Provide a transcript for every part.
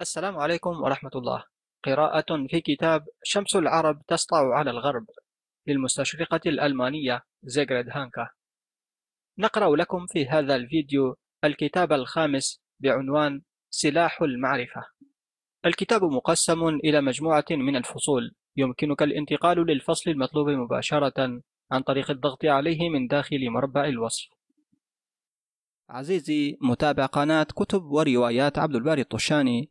السلام عليكم ورحمة الله. قراءة في كتاب شمس العرب تسطع على الغرب للمستشرقة الألمانية زيغريد هانكا. نقرأ لكم في هذا الفيديو الكتاب الخامس بعنوان سلاح المعرفة. الكتاب مقسم إلى مجموعة من الفصول، يمكنك الانتقال للفصل المطلوب مباشرة عن طريق الضغط عليه من داخل مربع الوصف. عزيزي متابع قناة كتب وروايات عبد الباري الطشاني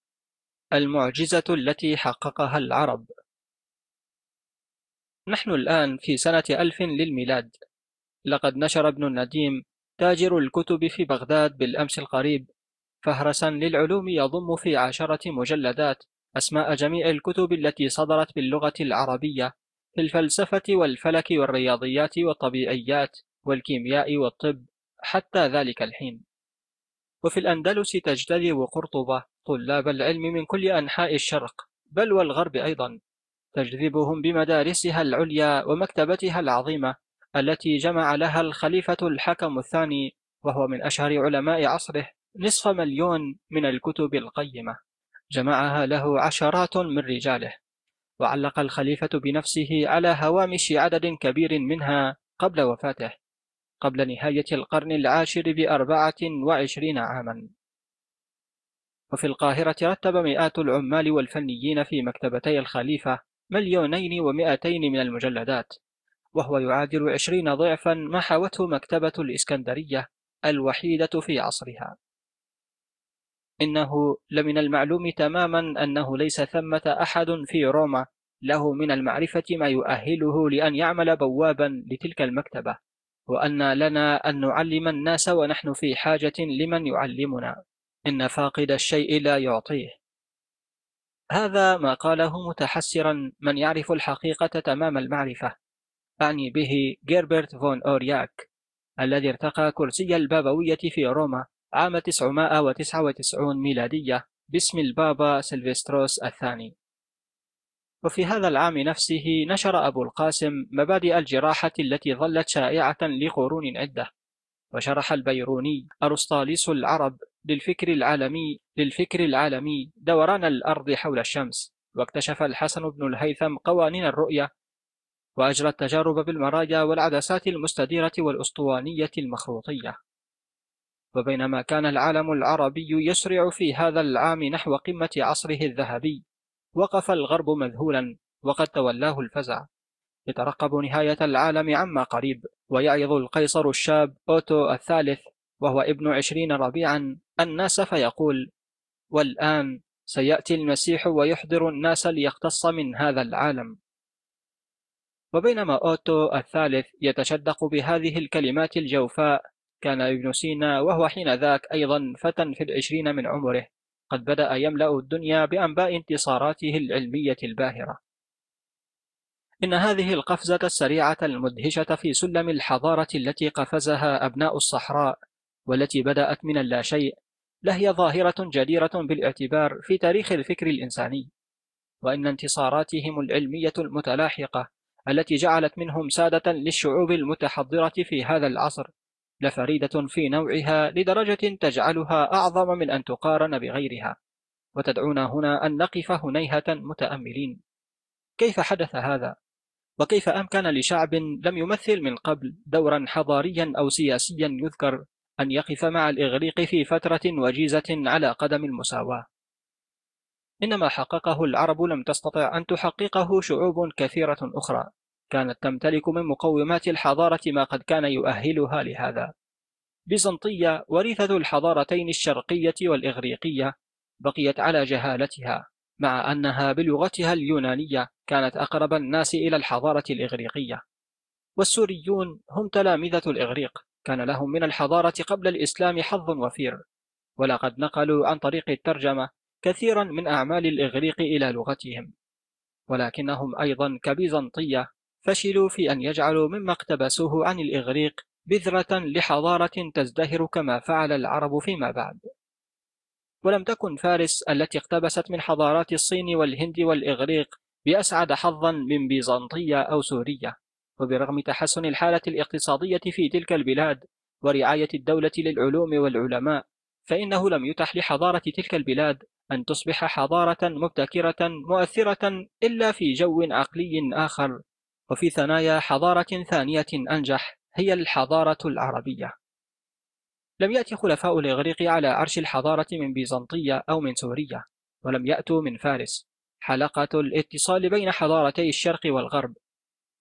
المعجزة التي حققها العرب. نحن الآن في سنة ألف للميلاد. لقد نشر ابن النديم تاجر الكتب في بغداد بالأمس القريب فهرسا للعلوم يضم في عشرة مجلدات أسماء جميع الكتب التي صدرت باللغة العربية في الفلسفة والفلك والرياضيات والطبيعيات والكيمياء والطب حتى ذلك الحين. وفي الأندلس تجتذب قرطبة طلاب العلم من كل أنحاء الشرق بل والغرب أيضا تجذبهم بمدارسها العليا ومكتبتها العظيمة التي جمع لها الخليفة الحكم الثاني وهو من أشهر علماء عصره نصف مليون من الكتب القيمة. جمعها له عشرات من رجاله. وعلق الخليفة بنفسه على هوامش عدد كبير منها قبل وفاته قبل نهاية القرن العاشر بأربعة وعشرين عاما. وفي القاهرة رتب مئات العمال والفنيين في مكتبتي الخليفة مليونين ومئتين من المجلدات وهو يعادل عشرين ضعفا ما حوته مكتبة الإسكندرية الوحيدة في عصرها. إنه لمن المعلوم تماما أنه ليس ثمة أحد في روما له من المعرفة ما يؤهله لأن يعمل بوابا لتلك المكتبة وأن لنا أن نعلم الناس ونحن في حاجة لمن يعلمنا. إن فاقد الشيء لا يعطيه. هذا ما قاله متحسرا من يعرف الحقيقة تمام المعرفة. أعني به جيربرت فون أورياك الذي ارتقى كرسي البابوية في روما عام 999 ميلادية باسم البابا سيلفستروس الثاني. وفي هذا العام نفسه نشر أبو القاسم مبادئ الجراحة التي ظلت شائعة لقرون عدة وشرح البيروني أرسطاليس العرب للفكر العالمي للفكر العالمي. دوران الأرض حول الشمس. واكتشف الحسن بن الهيثم قوانين الرؤية وأجرى التجارب بالمرايا والعدسات المستديرة والأسطوانية المخروطية. وبينما كان العالم العربي يسرع في هذا العام نحو قمة عصره الذهبي وقف الغرب مذهولا وقد تولاه الفزع. يترقب نهاية العالم عما قريب ويعظ القيصر الشاب أوتو الثالث وهو ابن عشرين ربيعا. الناس فيقول والآن سيأتي المسيح ويحضر الناس ليقتص من هذا العالم. وبينما أوتو الثالث يتشدق بهذه الكلمات الجوفاء كان ابن سينا وهو حين ذاك أيضا فتى في العشرين من عمره قد بدأ يملأ الدنيا بأنباء انتصاراته العلمية الباهرة. إن هذه القفزة السريعة المدهشة في سلم الحضارة التي قفزها أبناء الصحراء والتي بدأت من اللاشيء لهي ظاهرة جديرة بالاعتبار في تاريخ الفكر الإنساني وإن انتصاراتهم العلمية المتلاحقة التي جعلت منهم سادة للشعوب المتحضرة في هذا العصر لفريدة في نوعها لدرجة تجعلها أعظم من أن تقارن بغيرها وتدعونا هنا أن نقف هنيهة متأملين كيف حدث هذا؟ وكيف أمكن لشعب لم يمثل من قبل دورا حضاريا أو سياسيا يذكر أن يقف مع الإغريق في فترة وجيزة على قدم المساواة. إنما حققه العرب لم تستطع أن تحققه شعوب كثيرة أخرى. كانت تمتلك من مقومات الحضارة ما قد كان يؤهلها لهذا. بيزنطية وريثة الحضارتين الشرقية والإغريقية بقيت على جهالتها مع أنها بلغتها اليونانية كانت أقرب الناس إلى الحضارة الإغريقية. والسوريون هم تلامذة الإغريق كان لهم من الحضارة قبل الإسلام حظ وفير ولقد نقلوا عن طريق الترجمة كثيرا من أعمال الإغريق إلى لغتهم. ولكنهم أيضا كبيزنطية فشلوا في أن يجعلوا مما اقتبسوه عن الإغريق بذرة لحضارة تزدهر كما فعل العرب فيما بعد. ولم تكن فارس التي اقتبست من حضارات الصين والهند والإغريق بأسعد حظا من بيزنطية أو سورية. وبرغم تحسن الحالة الاقتصادية في تلك البلاد ورعاية الدولة للعلوم والعلماء فإنه لم يتح لحضارة تلك البلاد أن تصبح حضارة مبتكرة مؤثرة إلا في جو عقلي آخر وفي ثنايا حضارة ثانية أنجح هي الحضارة العربية. لم يأتي خلفاء الإغريق على عرش الحضارة من بيزنطية أو من سوريا ولم يأتوا من فارس. حلقة الاتصال بين حضارتي الشرق والغرب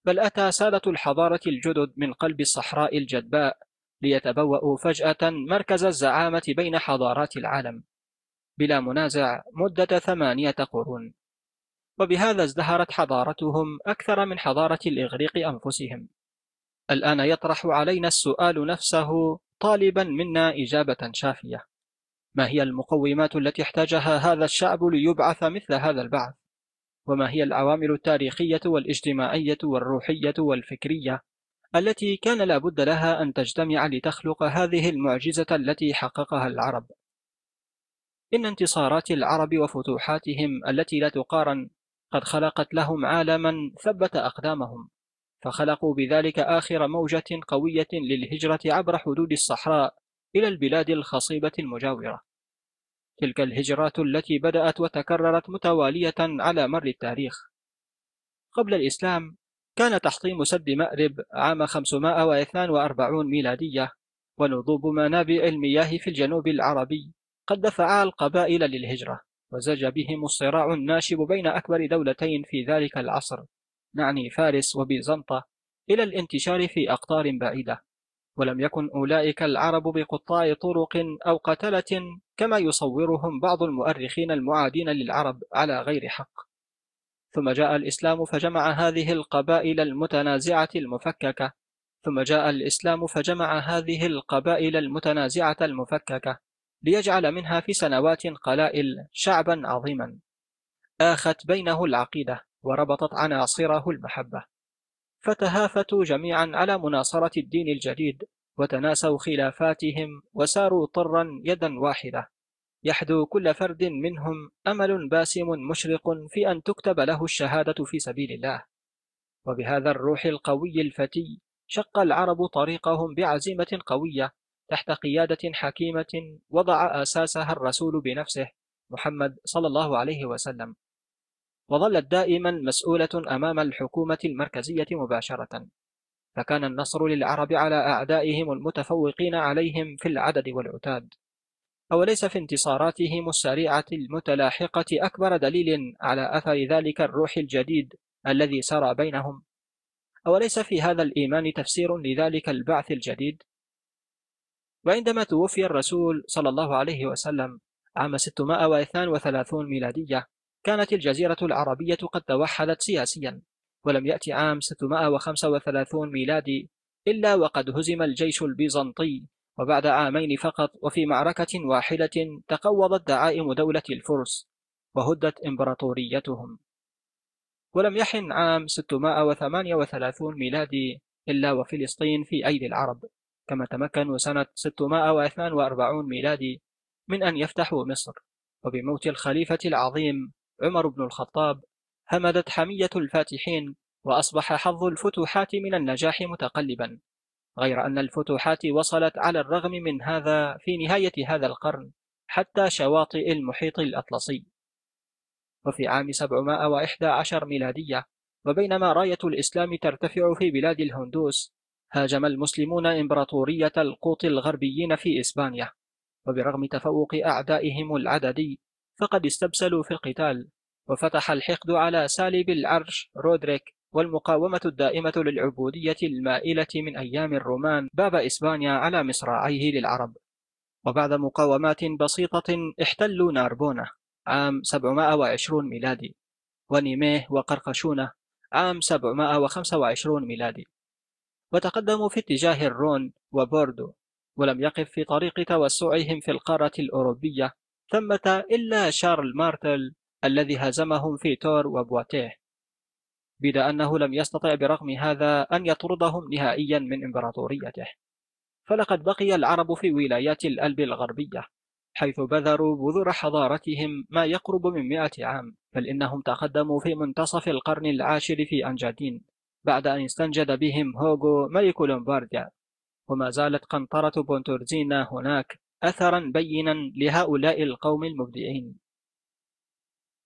بل أتى سادة الحضارة الجدد من قلب الصحراء الجدباء ليتبوأوا فجأة مركز الزعامة بين حضارات العالم. بلا منازع مدة ثمانية قرون. وبهذا ازدهرت حضارتهم أكثر من حضارة الإغريق أنفسهم. الآن يطرح علينا السؤال نفسه طالبا منا إجابة شافية. ما هي المقومات التي احتاجها هذا الشعب ليبعث مثل هذا البعث؟ وما هي العوامل التاريخية والاجتماعية والروحية والفكرية التي كان لابد لها أن تجتمع لتخلق هذه المعجزة التي حققها العرب. إن انتصارات العرب وفتوحاتهم التي لا تقارن قد خلقت لهم عالما ثبت أقدامهم فخلقوا بذلك آخر موجة قوية للهجرة عبر حدود الصحراء إلى البلاد الخصيبة المجاورة. تلك الهجرات التي بدأت وتكررت متوالية على مر التاريخ. قبل الإسلام كان تحطيم سد مأرب عام 542 ميلادية ونضوب منابع المياه في الجنوب العربي قد دفعا القبائل للهجرة وزج بهم الصراع الناشب بين أكبر دولتين في ذلك العصر نعني فارس وبيزنطة إلى الانتشار في أقطار بعيدة. ولم يكن أولئك العرب بقطاع طرق أو قتلة كما يصورهم بعض المؤرخين المعادين للعرب على غير حق. ثم جاء الإسلام فجمع هذه القبائل المتنازعة المفككة. ثم جاء الإسلام فجمع هذه القبائل المتنازعة المفككة ليجعل منها في سنوات قلائل شعبا عظيما. آخت بينه العقيدة وربطت عناصره المحبة. فتهافتوا جميعا على مناصرة الدين الجديد وتناسوا خلافاتهم وساروا طرا يدا واحدة. يحدو كل فرد منهم أمل باسم مشرق في أن تكتب له الشهادة في سبيل الله. وبهذا الروح القوي الفتي شق العرب طريقهم بعزيمة قوية تحت قيادة حكيمة وضع أساسها الرسول بنفسه محمد صلى الله عليه وسلم. وظلت دائما مسؤولة أمام الحكومة المركزية مباشرة. فكان النصر للعرب على أعدائهم المتفوقين عليهم في العدد والعتاد. أوليس في انتصاراتهم السريعة المتلاحقة أكبر دليل على أثر ذلك الروح الجديد الذي سرى بينهم؟ أوليس في هذا الإيمان تفسير لذلك البعث الجديد؟ وعندما توفي الرسول صلى الله عليه وسلم عام 632 ميلادية كانت الجزيرة العربية قد توحدت سياسيا ولم يأتي عام 635 ميلادي إلا وقد هزم الجيش البيزنطي وبعد عامين فقط وفي معركة واحدة تقوضت دعائم دولة الفرس وهدت إمبراطوريتهم. ولم يحن عام 638 ميلادي إلا وفلسطين في أيدي العرب كما تمكنوا سنة 642 ميلادي من أن يفتحوا مصر وبموت الخليفة العظيم عمر بن الخطاب همدت حمية الفاتحين وأصبح حظ الفتوحات من النجاح متقلبا غير أن الفتوحات وصلت على الرغم من هذا في نهاية هذا القرن حتى شواطئ المحيط الأطلسي. وفي عام 711 ميلادية وبينما راية الإسلام ترتفع في بلاد الهندوس هاجم المسلمون إمبراطورية القوط الغربيين في إسبانيا وبرغم تفوق أعدائهم العددي فقد استبسلوا في القتال وفتح الحقد على سالب العرش رودريك والمقاومة الدائمة للعبودية المائلة من أيام الرومان باب إسبانيا على مصراعيه للعرب. وبعد مقاومات بسيطة احتلوا ناربونة عام 720 ميلادي ونيميه وقرقشونة عام 725 ميلادي. وتقدموا في اتجاه الرون وبوردو ولم يقف في طريق توسعهم في القارة الأوروبية ثمة إلا شارل مارتل الذي هزمهم في تور وبواتيه بيد أنه لم يستطع برغم هذا أن يطردهم نهائيا من إمبراطوريته. فلقد بقي العرب في ولايات الألب الغربية حيث بذروا بذور حضارتهم ما يقرب من مئة عام. بل إنهم تقدموا في منتصف القرن العاشر في أنجادين بعد أن استنجد بهم هوغو ملك لومبارديا. وما زالت قنطرة بونتورزينا هناك أثرا بينا لهؤلاء القوم المبدعين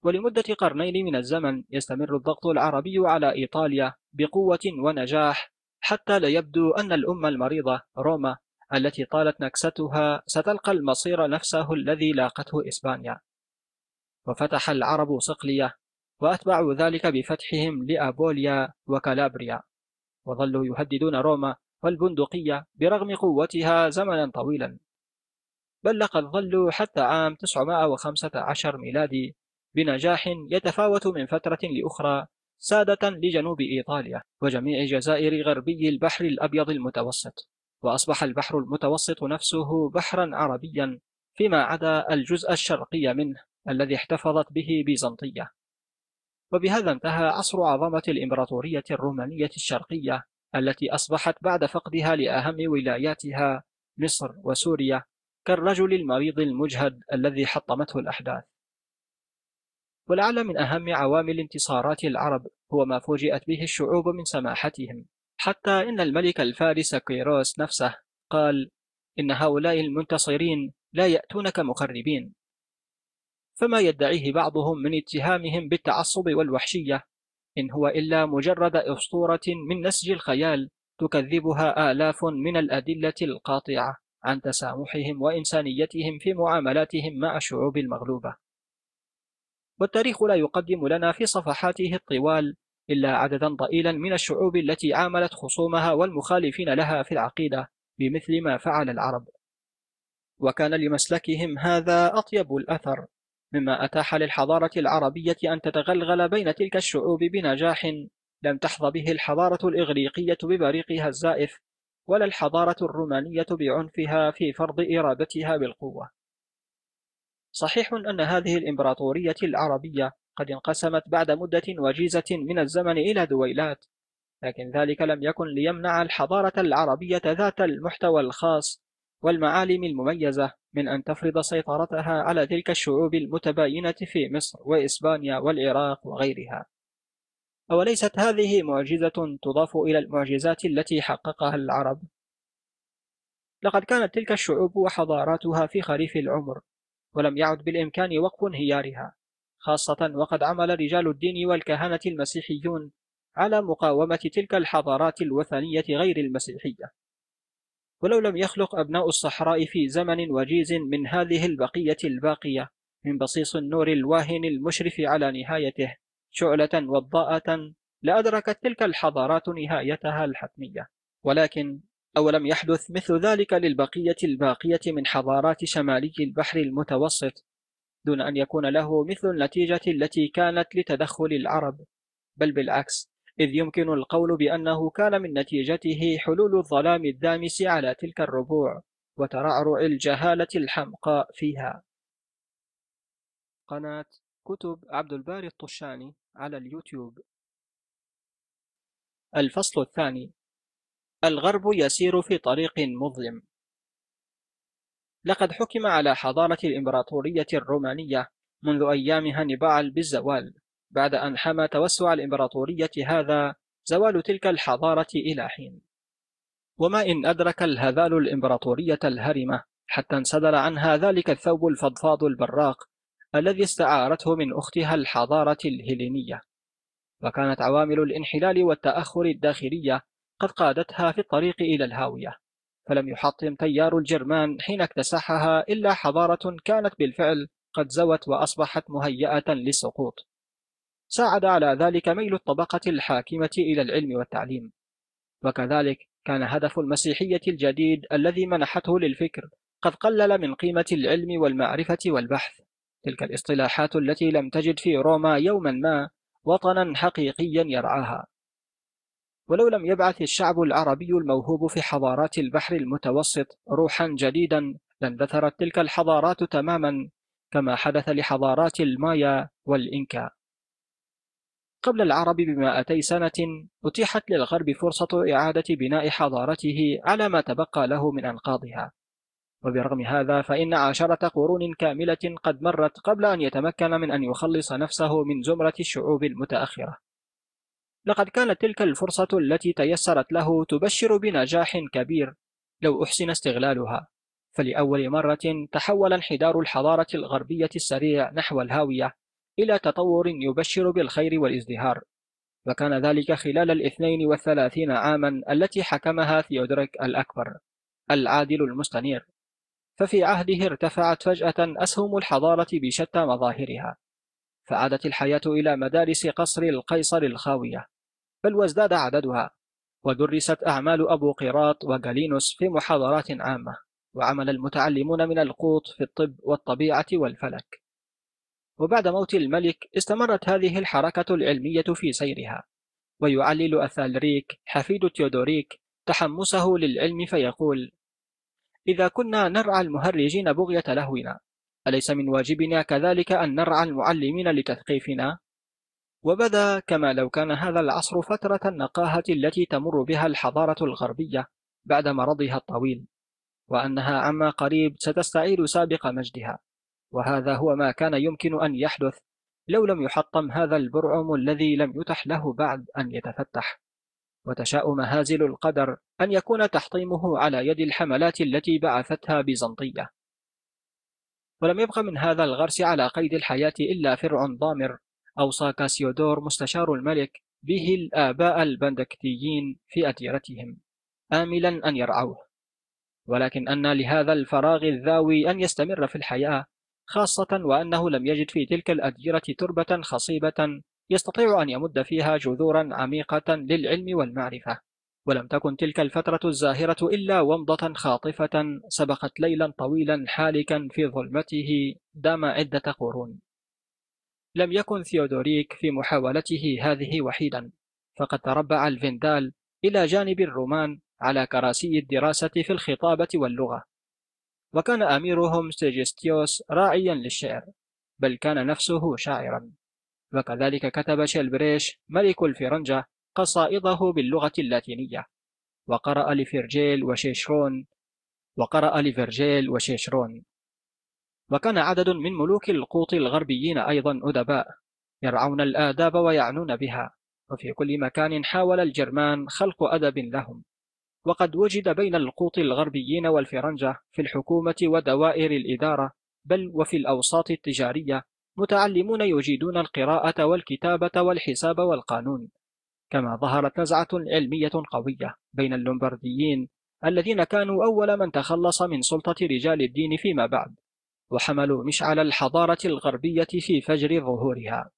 ولمدة قرنين من الزمن يستمر الضغط العربي على إيطاليا بقوة ونجاح حتى لا يبدو أن الأمة المريضة روما التي طالت نكستها ستلقى المصير نفسه الذي لاقته إسبانيا. وفتح العرب صقلية وأتبعوا ذلك بفتحهم لأبوليا وكالابريا. وظلوا يهددون روما والبندقية برغم قوتها زمنا طويلا. بل لقد ظلوا حتى عام 915 ميلادي بنجاح يتفاوت من فترة لأخرى سادة لجنوب إيطاليا وجميع جزائر غربي البحر الأبيض المتوسط. وأصبح البحر المتوسط نفسه بحرا عربيا فيما عدا الجزء الشرقي منه الذي احتفظت به بيزنطية. وبهذا انتهى عصر عظمة الإمبراطورية الرومانية الشرقية التي أصبحت بعد فقدها لأهم ولاياتها مصر وسوريا كالرجل المريض المجهد الذي حطمته الأحداث. ولعل من أهم عوامل انتصارات العرب هو ما فوجئت به الشعوب من سماحتهم. حتى إن الملك الفارس كيروس نفسه قال إن هؤلاء المنتصرين لا يأتونك مخربين. فما يدعيه بعضهم من اتهامهم بالتعصب والوحشية؟ إن هو إلا مجرد أسطورة من نسج الخيال تكذبها آلاف من الأدلة القاطعة. عن تسامحهم وإنسانيتهم في معاملاتهم مع الشعوب المغلوبة. والتاريخ لا يقدم لنا في صفحاته الطوال إلا عددا ضئيلا من الشعوب التي عاملت خصومها والمخالفين لها في العقيدة بمثل ما فعل العرب. وكان لمسلكهم هذا أطيب الأثر مما أتاح للحضارة العربية أن تتغلغل بين تلك الشعوب بنجاح لم تحظى به الحضارة الإغريقية ببريقها الزائف ولا الحضارة الرومانية بعنفها في فرض إرادتها بالقوة. صحيح أن هذه الإمبراطورية العربية قد انقسمت بعد مدة وجيزة من الزمن إلى دويلات لكن ذلك لم يكن ليمنع الحضارة العربية ذات المحتوى الخاص والمعالم المميزة من أن تفرض سيطرتها على تلك الشعوب المتباينة في مصر وإسبانيا والعراق وغيرها. أوليست هذه معجزة تضاف إلى المعجزات التي حققها العرب؟ لقد كانت تلك الشعوب وحضاراتها في خريف العمر ولم يعد بالإمكان وقف انهيارها خاصة وقد عمل رجال الدين والكهنة المسيحيون على مقاومة تلك الحضارات الوثنية غير المسيحية ولو لم يخلق أبناء الصحراء في زمن وجيز من هذه البقية الباقية من بصيص النور الواهن المشرف على نهايته شعلة وضاءة لأدركت تلك الحضارات نهايتها الحتمية ولكن أولم يحدث مثل ذلك للبقية الباقية من حضارات شمالي البحر المتوسط دون أن يكون له مثل النتيجة التي كانت لتدخل العرب؟ بل بالعكس إذ يمكن القول بأنه كان من نتيجته حلول الظلام الدامس على تلك الربوع وترعرع الجهالة الحمقاء فيها. قناة كتب عبد الباري الطشاني على اليوتيوب. الفصل الثاني. الغرب يسير في طريق مظلم. لقد حكم على حضارة الإمبراطورية الرومانية منذ أيام هانيبال بالزوال بعد أن حمى توسع الإمبراطورية هذا زوال تلك الحضارة إلى حين. وما إن أدرك الهذال الإمبراطورية الهرمة حتى انسدل عنها ذلك الثوب الفضفاض البراق الذي استعارته من أختها الحضارة الهيلينية وكانت عوامل الانحلال والتأخر الداخلية قد قادتها في الطريق إلى الهاوية فلم يحطم تيار الجرمان حين اكتسحها إلا حضارة كانت بالفعل قد زوت وأصبحت مهيئة للسقوط. ساعد على ذلك ميل الطبقة الحاكمة إلى العلم والتعليم. وكذلك كان هدف المسيحية الجديد الذي منحته للفكر قد قلل من قيمة العلم والمعرفة والبحث. تلك الاصطلاحات التي لم تجد في روما يوما ما وطنا حقيقيا يرعاها. ولو لم يبعث الشعب العربي الموهوب في حضارات البحر المتوسط روحا جديدا لاندثرت تلك الحضارات تماما كما حدث لحضارات المايا والإنكا. قبل العرب بمائتي سنة أتيحت للغرب فرصة إعادة بناء حضارته على ما تبقى له من أنقاضها. وبرغم هذا فإن عشرة قرون كاملة قد مرت قبل أن يتمكن من أن يخلص نفسه من زمرة الشعوب المتأخرة. لقد كانت تلك الفرصة التي تيسرت له تبشر بنجاح كبير لو أحسن استغلالها. فلأول مرة تحول انحدار الحضارة الغربية السريع نحو الهاوية إلى تطور يبشر بالخير والازدهار. وكان ذلك خلال الاثنين والثلاثين عاما التي حكمها ثيودريك الأكبر العادل المستنير. ففي عهده ارتفعت فجأة أسهم الحضارة بشتى مظاهرها فعادت الحياة إلى مدارس قصر القيصر الخاوية بل وازداد عددها ودرست أعمال أبو قيراط وجالينوس في محاضرات عامة وعمل المتعلمون من القوط في الطب والطبيعة والفلك. وبعد موت الملك استمرت هذه الحركة العلمية في سيرها ويعلل أثالريك حفيد تيودوريك تحمسه للعلم فيقول إذا كنا نرعى المهرجين بغية لهونا أليس من واجبنا كذلك أن نرعى المعلمين لتثقيفنا؟ وبدا كما لو كان هذا العصر فترة النقاهة التي تمر بها الحضارة الغربية بعد مرضها الطويل وأنها عما قريب ستستعيد سابق مجدها وهذا هو ما كان يمكن أن يحدث لو لم يحطم هذا البرعم الذي لم يتح له بعد أن يتفتح وتشاء مهازل القدر أن يكون تحطيمه على يد الحملات التي بعثتها بيزنطية. ولم يبق من هذا الغرس على قيد الحياة إلا فرع ضامر أوصى كاسيودور مستشار الملك به الآباء البندكتيين في أديرتهم آملا أن يرعوه. ولكن أن لهذا الفراغ الذاوي أن يستمر في الحياة خاصة وأنه لم يجد في تلك الأديرة تربة خصيبة يستطيع أن يمد فيها جذورا عميقة للعلم والمعرفة. ولم تكن تلك الفترة الزاهرة إلا ومضة خاطفة سبقت ليلا طويلا حالكا في ظلمته دام عدة قرون. لم يكن ثيودوريك في محاولته هذه وحيدا فقد تربع الفندال إلى جانب الرومان على كراسي الدراسة في الخطابة واللغة. وكان أميرهم سيجستيوس راعيا للشعر بل كان نفسه شاعرا. وكذلك كتب شيلبريش ملك الفرنجة قصائده باللغة اللاتينية. وقرأ لفرجيل وشيشرون وقرأ لفرجيل وشيشرون. وكان عدد من ملوك القوط الغربيين أيضا أدباء يرعون الآداب ويعنون بها. وفي كل مكان حاول الجرمان خلق أدب لهم. وقد وجد بين القوط الغربيين والفرنجة في الحكومة ودوائر الإدارة بل وفي الأوساط التجارية متعلمون يجيدون القراءة والكتابة والحساب والقانون. كما ظهرت نزعة علمية قوية بين اللومبرديين الذين كانوا أول من تخلص من سلطة رجال الدين فيما بعد وحملوا مشعل الحضارة الغربية في فجر ظهورها.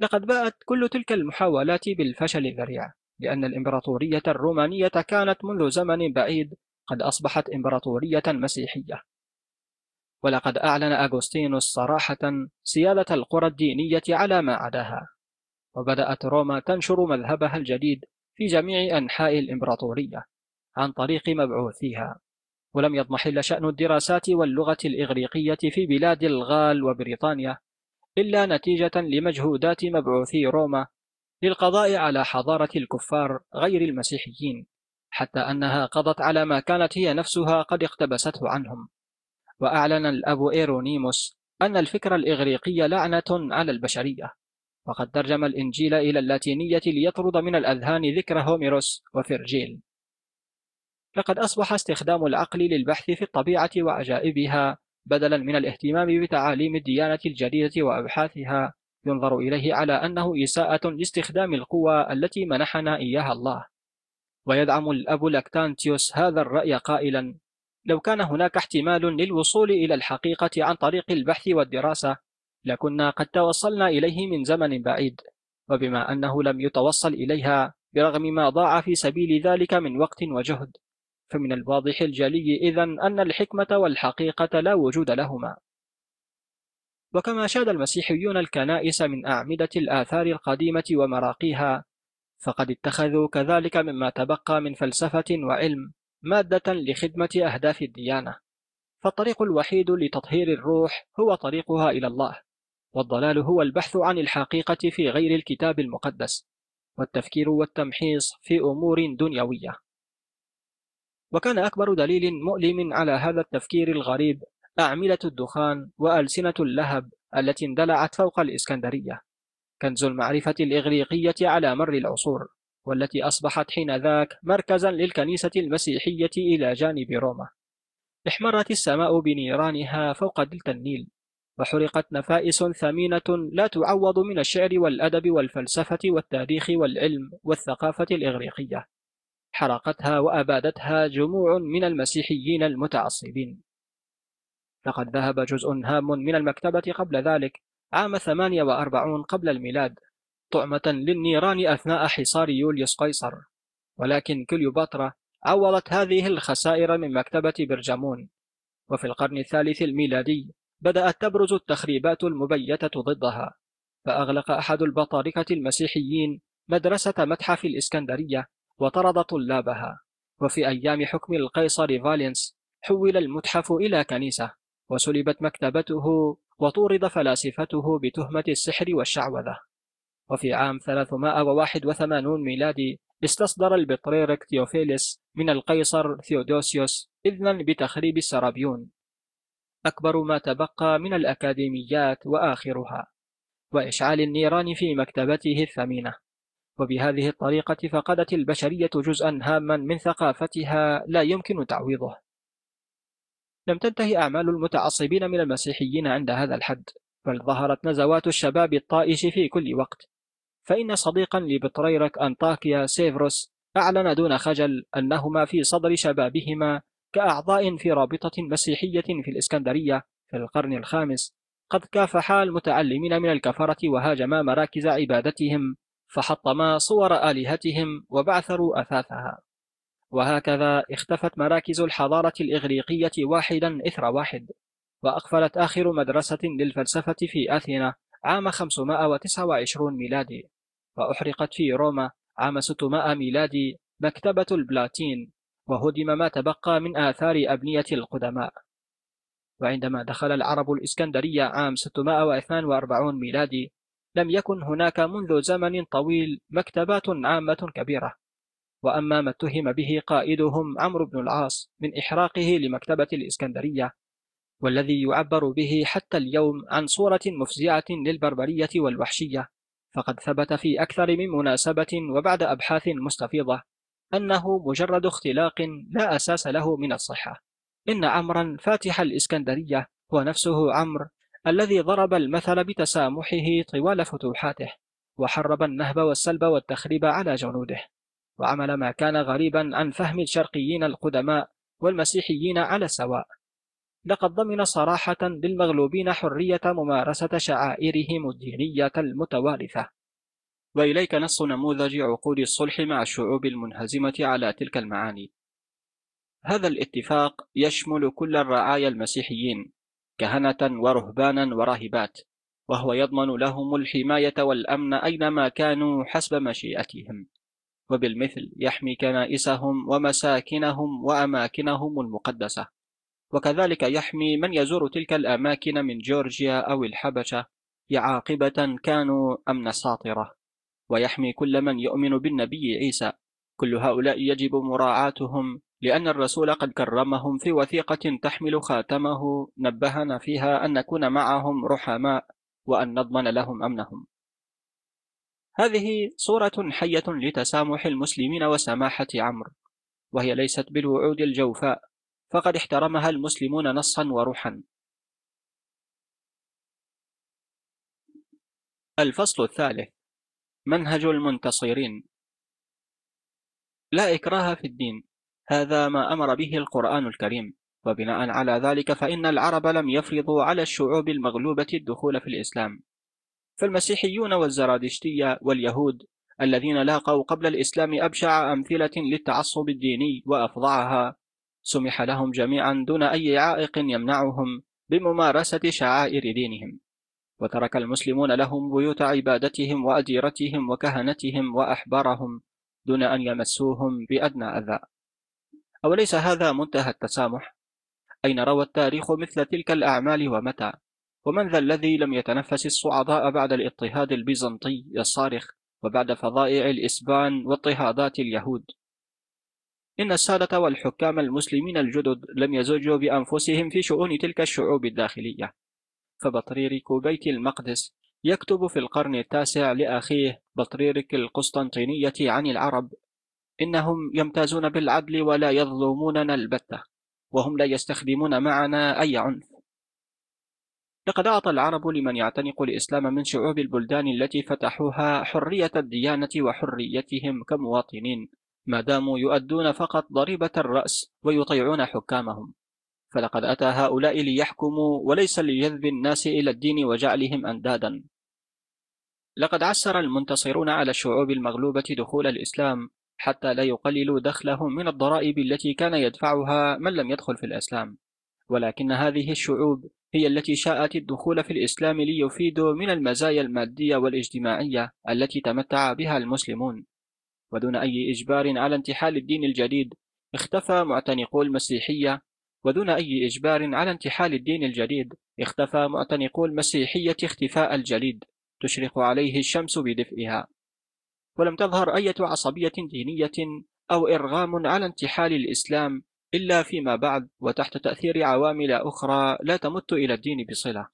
لقد باءت كل تلك المحاولات بالفشل الذريع لأن الإمبراطورية الرومانية كانت منذ زمن بعيد قد أصبحت إمبراطورية مسيحية. ولقد أعلن أغسطينوس صراحة سيادة القرى الدينية على ما عداها. وبدأت روما تنشر مذهبها الجديد في جميع أنحاء الإمبراطورية عن طريق مبعوثيها ولم يضمحل شأن الدراسات واللغة الإغريقية في بلاد الغال وبريطانيا إلا نتيجة لمجهودات مبعوثي روما للقضاء على حضارة الكفار غير المسيحيين حتى أنها قضت على ما كانت هي نفسها قد اقتبسته عنهم. وأعلن الأب إيرونيموس أن الفكر الإغريقي لعنة على البشرية. وقد ترجم الإنجيل إلى اللاتينية ليطرد من الأذهان ذكر هوميروس وفرجيل لقد أصبح استخدام العقل للبحث في الطبيعة وعجائبها بدلا من الاهتمام بتعاليم الديانة الجديدة وأبحاثها. ينظر إليه على أنه إساءة لاستخدام القوى التي منحنا إياها الله. ويدعم الأب لاكتانتيوس هذا الرأي قائلا لو كان هناك احتمال للوصول إلى الحقيقة عن طريق البحث والدراسة لكنا قد توصلنا إليه من زمن بعيد وبما أنه لم يتوصل إليها برغم ما ضاع في سبيل ذلك من وقت وجهد. فمن الواضح الجلي إذن أن الحكمة والحقيقة لا وجود لهما. وكما شاد المسيحيون الكنائس من أعمدة الآثار القديمة ومراقيها فقد اتخذوا كذلك مما تبقى من فلسفة وعلم مادة لخدمة أهداف الديانة. فالطريق الوحيد لتطهير الروح هو طريقها إلى الله. والضلال هو البحث عن الحقيقة في غير الكتاب المقدس والتفكير والتمحيص في أمور دنيوية. وكان أكبر دليل مؤلم على هذا التفكير الغريب أعملة الدخان وألسنة اللهب التي اندلعت فوق الإسكندرية كنز المعرفة الإغريقية على مر العصور والتي أصبحت حينذاك مركزا للكنيسة المسيحية إلى جانب روما. احمرت السماء بنيرانها فوق دلتا النيل وحرقت نفائس ثمينة لا تعوض من الشعر والأدب والفلسفة والتاريخ والعلم والثقافة الإغريقية. حرقتها وأبادتها جموع من المسيحيين المتعصبين. لقد ذهب جزء هام من المكتبة قبل ذلك عام 48 قبل الميلاد طعمة للنيران أثناء حصار يوليوس قيصر. ولكن كليوباترا عوضت هذه الخسائر من مكتبة برجمون. وفي القرن الثالث الميلادي بدأت تبرز التخريبات المبيتة ضدها فأغلق أحد البطاركة المسيحيين مدرسة متحف الإسكندرية وطرد طلابها وفي أيام حكم القيصر فالينس حول المتحف إلى كنيسة وسلبت مكتبته وطورد فلاسفته بتهمة السحر والشعوذة. وفي عام 381 ميلادي استصدر البطريرك تيوفيلس من القيصر ثيودوسيوس إذنا بتخريب السرابيون. أكبر ما تبقى من الأكاديميات وآخرها وإشعال النيران في مكتبته الثمينة. وبهذه الطريقة فقدت البشرية جزءا هاما من ثقافتها لا يمكن تعويضه. لم تنتهي أعمال المتعصبين من المسيحيين عند هذا الحد بل ظهرت نزوات الشباب الطائش في كل وقت. فإن صديقا لبطريرك أنطاكيا سيفروس أعلن دون خجل أنهما في صدر شبابهما كأعضاء في رابطة مسيحية في الإسكندرية في القرن الخامس قد كافحا المتعلمين من الكفرة وهاجما مراكز عبادتهم فحطما صور آلهتهم وبعثروا أثاثها. وهكذا اختفت مراكز الحضارة الإغريقية واحدا إثر واحد وأقفلت آخر مدرسة للفلسفة في أثينا عام 529 ميلادي وأحرقت في روما عام 600 ميلادي مكتبة البلاتين. وهدم ما تبقى من آثار أبنية القدماء. وعندما دخل العرب الإسكندرية عام 642 ميلادي لم يكن هناك منذ زمن طويل مكتبات عامة كبيرة. وأما ما اتهم به قائدهم عمرو بن العاص من إحراقه لمكتبة الإسكندرية والذي يعبر به حتى اليوم عن صورة مفزعة للبربرية والوحشية فقد ثبت في أكثر من مناسبة وبعد أبحاث مستفيضة. أنه مجرد اختلاق لا أساس له من الصحة. إن عمرا فاتح الإسكندرية هو نفسه عمرو الذي ضرب المثل بتسامحه طوال فتوحاته وحرب النهب والسلب والتخريب على جنوده وعمل ما كان غريبا عن فهم الشرقيين القدماء والمسيحيين على السواء. لقد ضمن صراحة للمغلوبين حرية ممارسة شعائرهم الدينية المتوارثة. وإليك نص نموذج عقود الصلح مع الشعوب المنهزمة على تلك المعاني. هذا الاتفاق يشمل كل الرعايا المسيحيين كهنة ورهبانا وراهبات وهو يضمن لهم الحماية والأمن أينما كانوا حسب مشيئتهم. وبالمثل يحمي كنائسهم ومساكنهم وأماكنهم المقدسة. وكذلك يحمي من يزور تلك الأماكن من جورجيا أو الحبشة عاقبة كانوا أم نساطرة ويحمي كل من يؤمن بالنبي عيسى. كل هؤلاء يجب مراعاتهم لأن الرسول قد كرمهم في وثيقة تحمل خاتمه. نبهنا فيها أن نكون معهم رحماء وأن نضمن لهم أمنهم. هذه صورة حية لتسامح المسلمين وسماحة عمرو وهي ليست بالوعود الجوفاء فقد احترمها المسلمون نصا وروحا. الفصل الثالث. منهج المنتصرين. لا إكراه في الدين. هذا ما أمر به القرآن الكريم. وبناء على ذلك فإن العرب لم يفرضوا على الشعوب المغلوبة الدخول في الإسلام. فالمسيحيون والزرادشتية واليهود الذين لاقوا قبل الإسلام أبشع أمثلة للتعصب الديني وأفظعها سمح لهم جميعا دون أي عائق يمنعهم بممارسة شعائر دينهم. وترك المسلمون لهم بيوت عبادتهم وأديرتهم وكهنتهم وأحبارهم دون أن يمسوهم بأدنى أذى أوليس هذا منتهى التسامح؟ أين روى التاريخ مثل تلك الأعمال ومتى؟ ومن ذا الذي لم يتنفس الصعداء بعد الاضطهاد البيزنطي الصارخ وبعد فظائع الإسبان واضطهادات اليهود إن السادة والحكام المسلمين الجدد لم يزجوا بأنفسهم في شؤون تلك الشعوب الداخلية فبطريرك بيت المقدس. يكتب في القرن التاسع لأخيه بطريرك القسطنطينية عن العرب إنهم يمتازون بالعدل ولا يظلموننا البتة وهم لا يستخدمون معنا أي عنف. لقد أعطى العرب لمن يعتنق الإسلام من شعوب البلدان التي فتحوها حرية الديانة وحريتهم كمواطنين ما داموا يؤدون فقط ضريبة الرأس ويطيعون حكامهم. فلقد أتى هؤلاء ليحكموا وليس لجذب الناس إلى الدين وجعلهم أندادا. لقد عسر المنتصرون على الشعوب المغلوبة دخول الإسلام حتى لا يقللوا دخلهم من الضرائب التي كان يدفعها من لم يدخل في الإسلام. ولكن هذه الشعوب هي التي شاءت الدخول في الإسلام ليفيدوا من المزايا المادية والاجتماعية التي تمتع بها المسلمون. ودون أي إجبار على انتحال الدين الجديد اختفى معتنقو المسيحية ودون أي إجبار على انتحال الدين الجديد اختفى معتنقو المسيحية اختفاء الجليد تشرق عليه الشمس بدفئها. ولم تظهر أي عصبية دينية أو إرغام على انتحال الإسلام إلا فيما بعد وتحت تأثير عوامل أخرى لا تمت إلى الدين بصلة.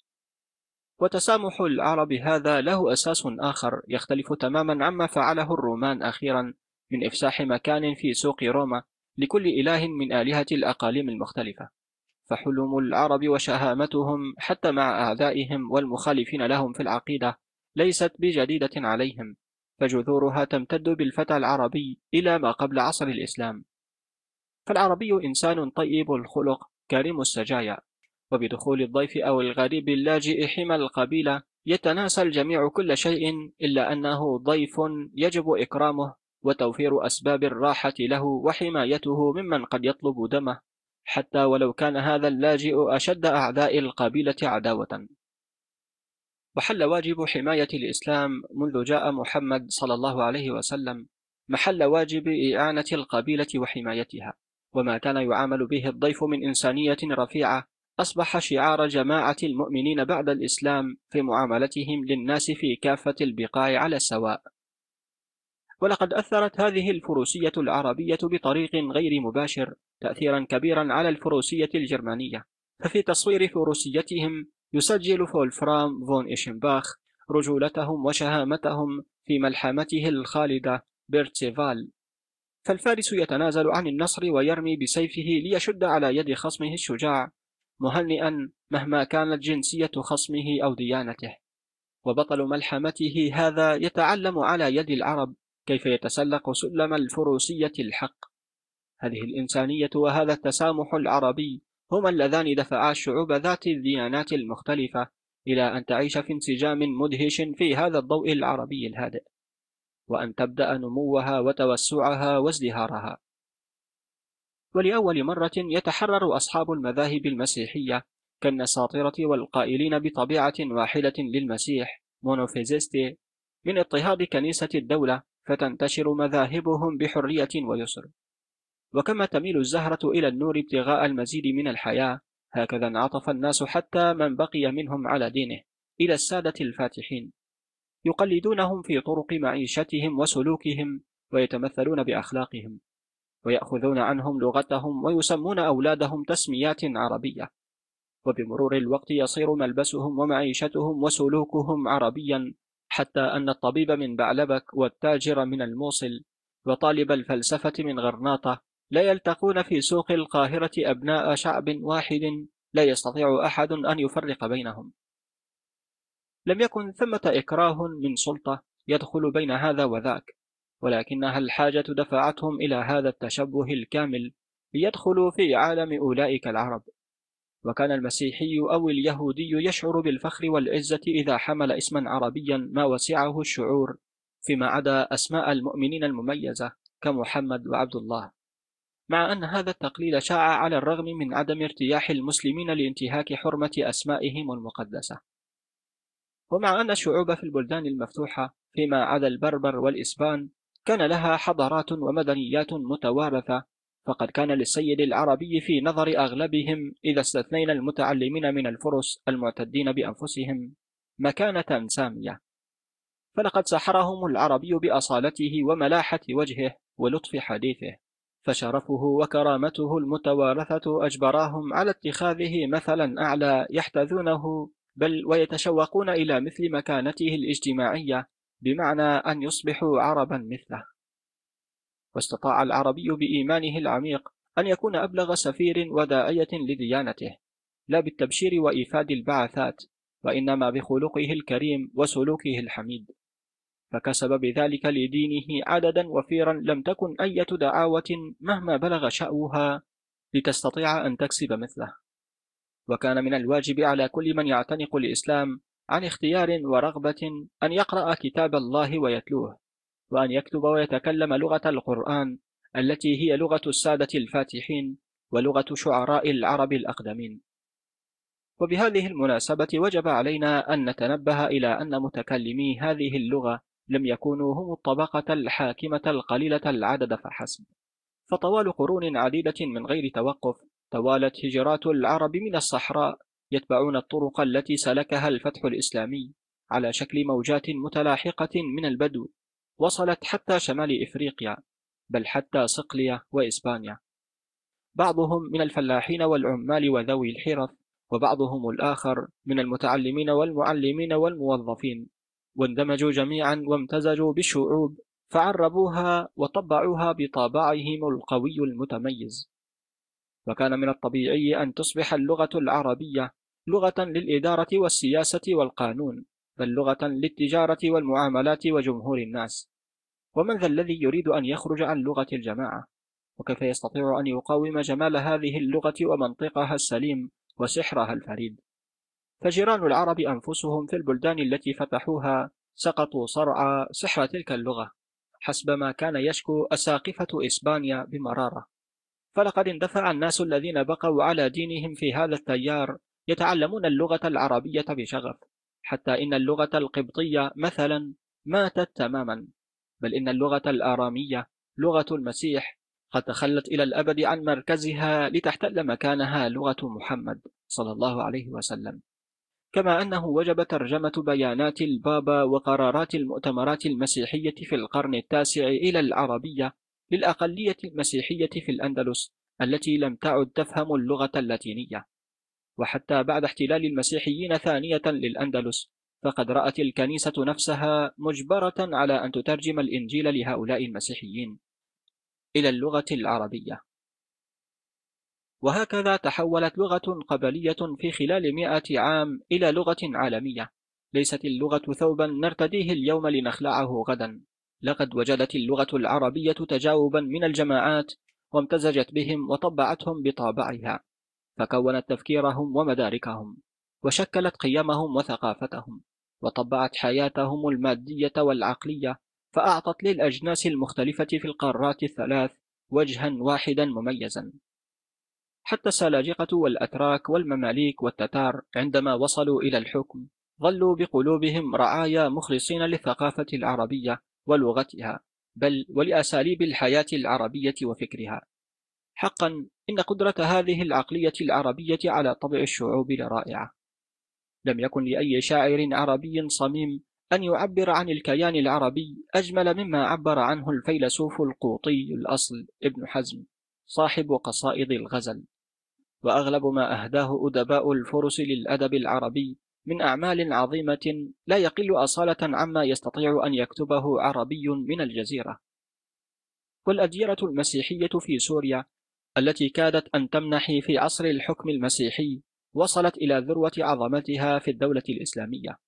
وتسامح العرب هذا له أساس آخر يختلف تماما عما فعله الرومان أخيرا من إفساح مكان في سوق روما لكل إله من آلهة الأقاليم المختلفة. فحلم العرب وشهامتهم حتى مع أعدائهم والمخالفين لهم في العقيدة ليست بجديدة عليهم فجذورها تمتد بالفتى العربي إلى ما قبل عصر الإسلام. فالعربي إنسان طيب الخلق كريم السجايا وبدخول الضيف أو الغريب اللاجئ حمى القبيلة يتناسى الجميع كل شيء إلا أنه ضيف يجب إكرامه وتوفير أسباب الراحة له وحمايته ممن قد يطلب دمه حتى ولو كان هذا اللاجئ أشد أعداء القبيلة عداوة. وحل واجب حماية الإسلام منذ جاء محمد صلى الله عليه وسلم محل واجب إعانة القبيلة وحمايتها وما كان يعامل به الضيف من إنسانية رفيعة أصبح شعار جماعة المؤمنين بعد الإسلام في معاملتهم للناس في كافة البقاع على السواء. ولقد أثرت هذه الفروسية العربية بطريق غير مباشر تأثيرا كبيرا على الفروسية الجرمانية. ففي تصوير فروسيتهم يسجل فولفرام فون إيشنباخ رجولتهم وشهامتهم في ملحمته الخالدة بيرتسيفال فالفارس يتنازل عن النصر ويرمي بسيفه ليشد على يد خصمه الشجاع مهنئا مهما كانت جنسية خصمه أو ديانته. وبطل ملحمته هذا يتعلم على يد العرب كيف يتسلق سلم الفروسية الحق؟ هذه الإنسانية وهذا التسامح العربي هما اللذان دفعا الشعوب ذات الديانات المختلفة إلى أن تعيش في انسجام مدهش في هذا الضوء العربي الهادئ وأن تبدأ نموها وتوسعها وازدهارها. ولأول مرة يتحرر أصحاب المذاهب المسيحية كالنساطرة والقائلين بطبيعة واحدة للمسيح مونوفيزيستي من اضطهاد كنيسة الدولة فتنتشر مذاهبهم بحرية ويسر. وكما تميل الزهرة إلى النور ابتغاء المزيد من الحياة هكذا انعطف الناس حتى من بقي منهم على دينه إلى السادة الفاتحين. يقلدونهم في طرق معيشتهم وسلوكهم ويتمثلون بأخلاقهم ويأخذون عنهم لغتهم ويسمون أولادهم تسميات عربية. وبمرور الوقت يصير ملبسهم ومعيشتهم وسلوكهم عربيا حتى أن الطبيب من بعلبك والتاجر من الموصل وطالب الفلسفة من غرناطة لا يلتقون في سوق القاهرة أبناء شعب واحد لا يستطيع أحد أن يفرق بينهم. لم يكن ثمة إكراه من سلطة يدخل بين هذا وذاك ولكنها الحاجة دفعتهم إلى هذا التشبه الكامل ليدخلوا في عالم أولئك العرب. وكان المسيحي أو اليهودي يشعر بالفخر والعزة إذا حمل اسما عربيا ما وسعه الشعور فيما عدا أسماء المؤمنين المميزة كمحمد وعبد الله. مع أن هذا التقليل شاع على الرغم من عدم ارتياح المسلمين لانتهاك حرمة أسمائهم المقدسة. ومع أن الشعوب في البلدان المفتوحة فيما عدا البربر والإسبان كان لها حضارات ومدنيات متوارثة فقد كان للسيد العربي في نظر أغلبهم إذا استثنينا المتعلمين من الفرس المعتدين بأنفسهم مكانة سامية. فلقد سحرهم العربي بأصالته وملاحة وجهه ولطف حديثه فشرفه وكرامته المتوارثة أجبراهم على اتخاذه مثلا أعلى يحتذونه بل ويتشوقون إلى مثل مكانته الاجتماعية بمعنى أن يصبحوا عربا مثله. واستطاع العربي بإيمانه العميق أن يكون أبلغ سفير وداعية لديانته. لا بالتبشير وإيفاد البعثات وإنما بخلقه الكريم وسلوكه الحميد. فكسب بذلك لدينه عددا وفيرا لم تكن أية دعاوة مهما بلغ شأوها لتستطيع أن تكسب مثله. وكان من الواجب على كل من يعتنق الإسلام عن اختيار ورغبة أن يقرأ كتاب الله ويتلوه. وأن يكتب ويتكلم لغة القرآن التي هي لغة السادة الفاتحين ولغة شعراء العرب الأقدمين. وبهذه المناسبة وجب علينا أن نتنبه إلى أن متكلمي هذه اللغة لم يكونوا هم الطبقة الحاكمة القليلة العدد فحسب. فطوال قرون عديدة من غير توقف توالت هجرات العرب من الصحراء يتبعون الطرق التي سلكها الفتح الإسلامي على شكل موجات متلاحقة من البدو وصلت حتى شمال إفريقيا بل حتى صقلية وإسبانيا. بعضهم من الفلاحين والعمال وذوي الحرف وبعضهم الآخر من المتعلمين والمعلمين والموظفين. واندمجوا جميعا وامتزجوا بالشعوب فعربوها وطبعوها بطابعهم القوي المتميز. وكان من الطبيعي أن تصبح اللغة العربية لغة للإدارة والسياسة والقانون. بل لغة للتجارة والمعاملات وجمهور الناس. ومن ذا الذي يريد أن يخرج عن لغة الجماعة؟ وكيف يستطيع أن يقاوم جمال هذه اللغة ومنطقها السليم وسحرها الفريد؟ فجيران العرب أنفسهم في البلدان التي فتحوها سقطوا صرع سحر تلك اللغة حسب ما كان يشكو أساقفة إسبانيا بمرارة. فلقد اندفع الناس الذين بقوا على دينهم في هذا التيار يتعلمون اللغة العربية بشغف. حتى إن اللغة القبطية مثلا ماتت تماما بل إن اللغة الآرامية لغة المسيح قد تخلت إلى الأبد عن مركزها لتحتل مكانها لغة محمد صلى الله عليه وسلم. كما أنه وجب ترجمة بيانات البابا وقرارات المؤتمرات المسيحية في القرن التاسع إلى العربية للأقلية المسيحية في الأندلس التي لم تعد تفهم اللغة اللاتينية. وحتى بعد احتلال المسيحيين ثانية للأندلس فقد رأت الكنيسة نفسها مجبرة على أن تترجم الإنجيل لهؤلاء المسيحيين. إلى اللغة العربية. وهكذا تحولت لغة قبلية في خلال مئة عام إلى لغة عالمية. ليست اللغة ثوبا نرتديه اليوم لنخلعه غدا. لقد وجدت اللغة العربية تجاوبا من الجماعات وامتزجت بهم وطبعتهم بطابعها. فكونت تفكيرهم ومداركهم وشكلت قيمهم وثقافتهم وطبعت حياتهم المادية والعقلية فأعطت للأجناس المختلفة في القارات الثلاث وجها واحدا مميزا. حتى السلاجقة والأتراك والمماليك والتتار عندما وصلوا إلى الحكم ظلوا بقلوبهم رعايا مخلصين للثقافة العربية ولغتها بل ولأساليب الحياة العربية وفكرها. حقا إن قدرة هذه العقلية العربية على طبع الشعوب لرائعة. لم يكن لأي شاعر عربي صميم أن يعبر عن الكيان العربي أجمل مما عبر عنه الفيلسوف القوطي الأصل ابن حزم صاحب قصائد الغزل. وأغلب ما أهداه أدباء الفرس للأدب العربي من أعمال عظيمة لا يقل أصالة عما يستطيع أن يكتبه عربي من الجزيرة. والأديرة المسيحية في سوريا التي كادت أن تمنحي في عصر الحكم المسيحي وصلت إلى ذروة عظمتها في الدولة الإسلامية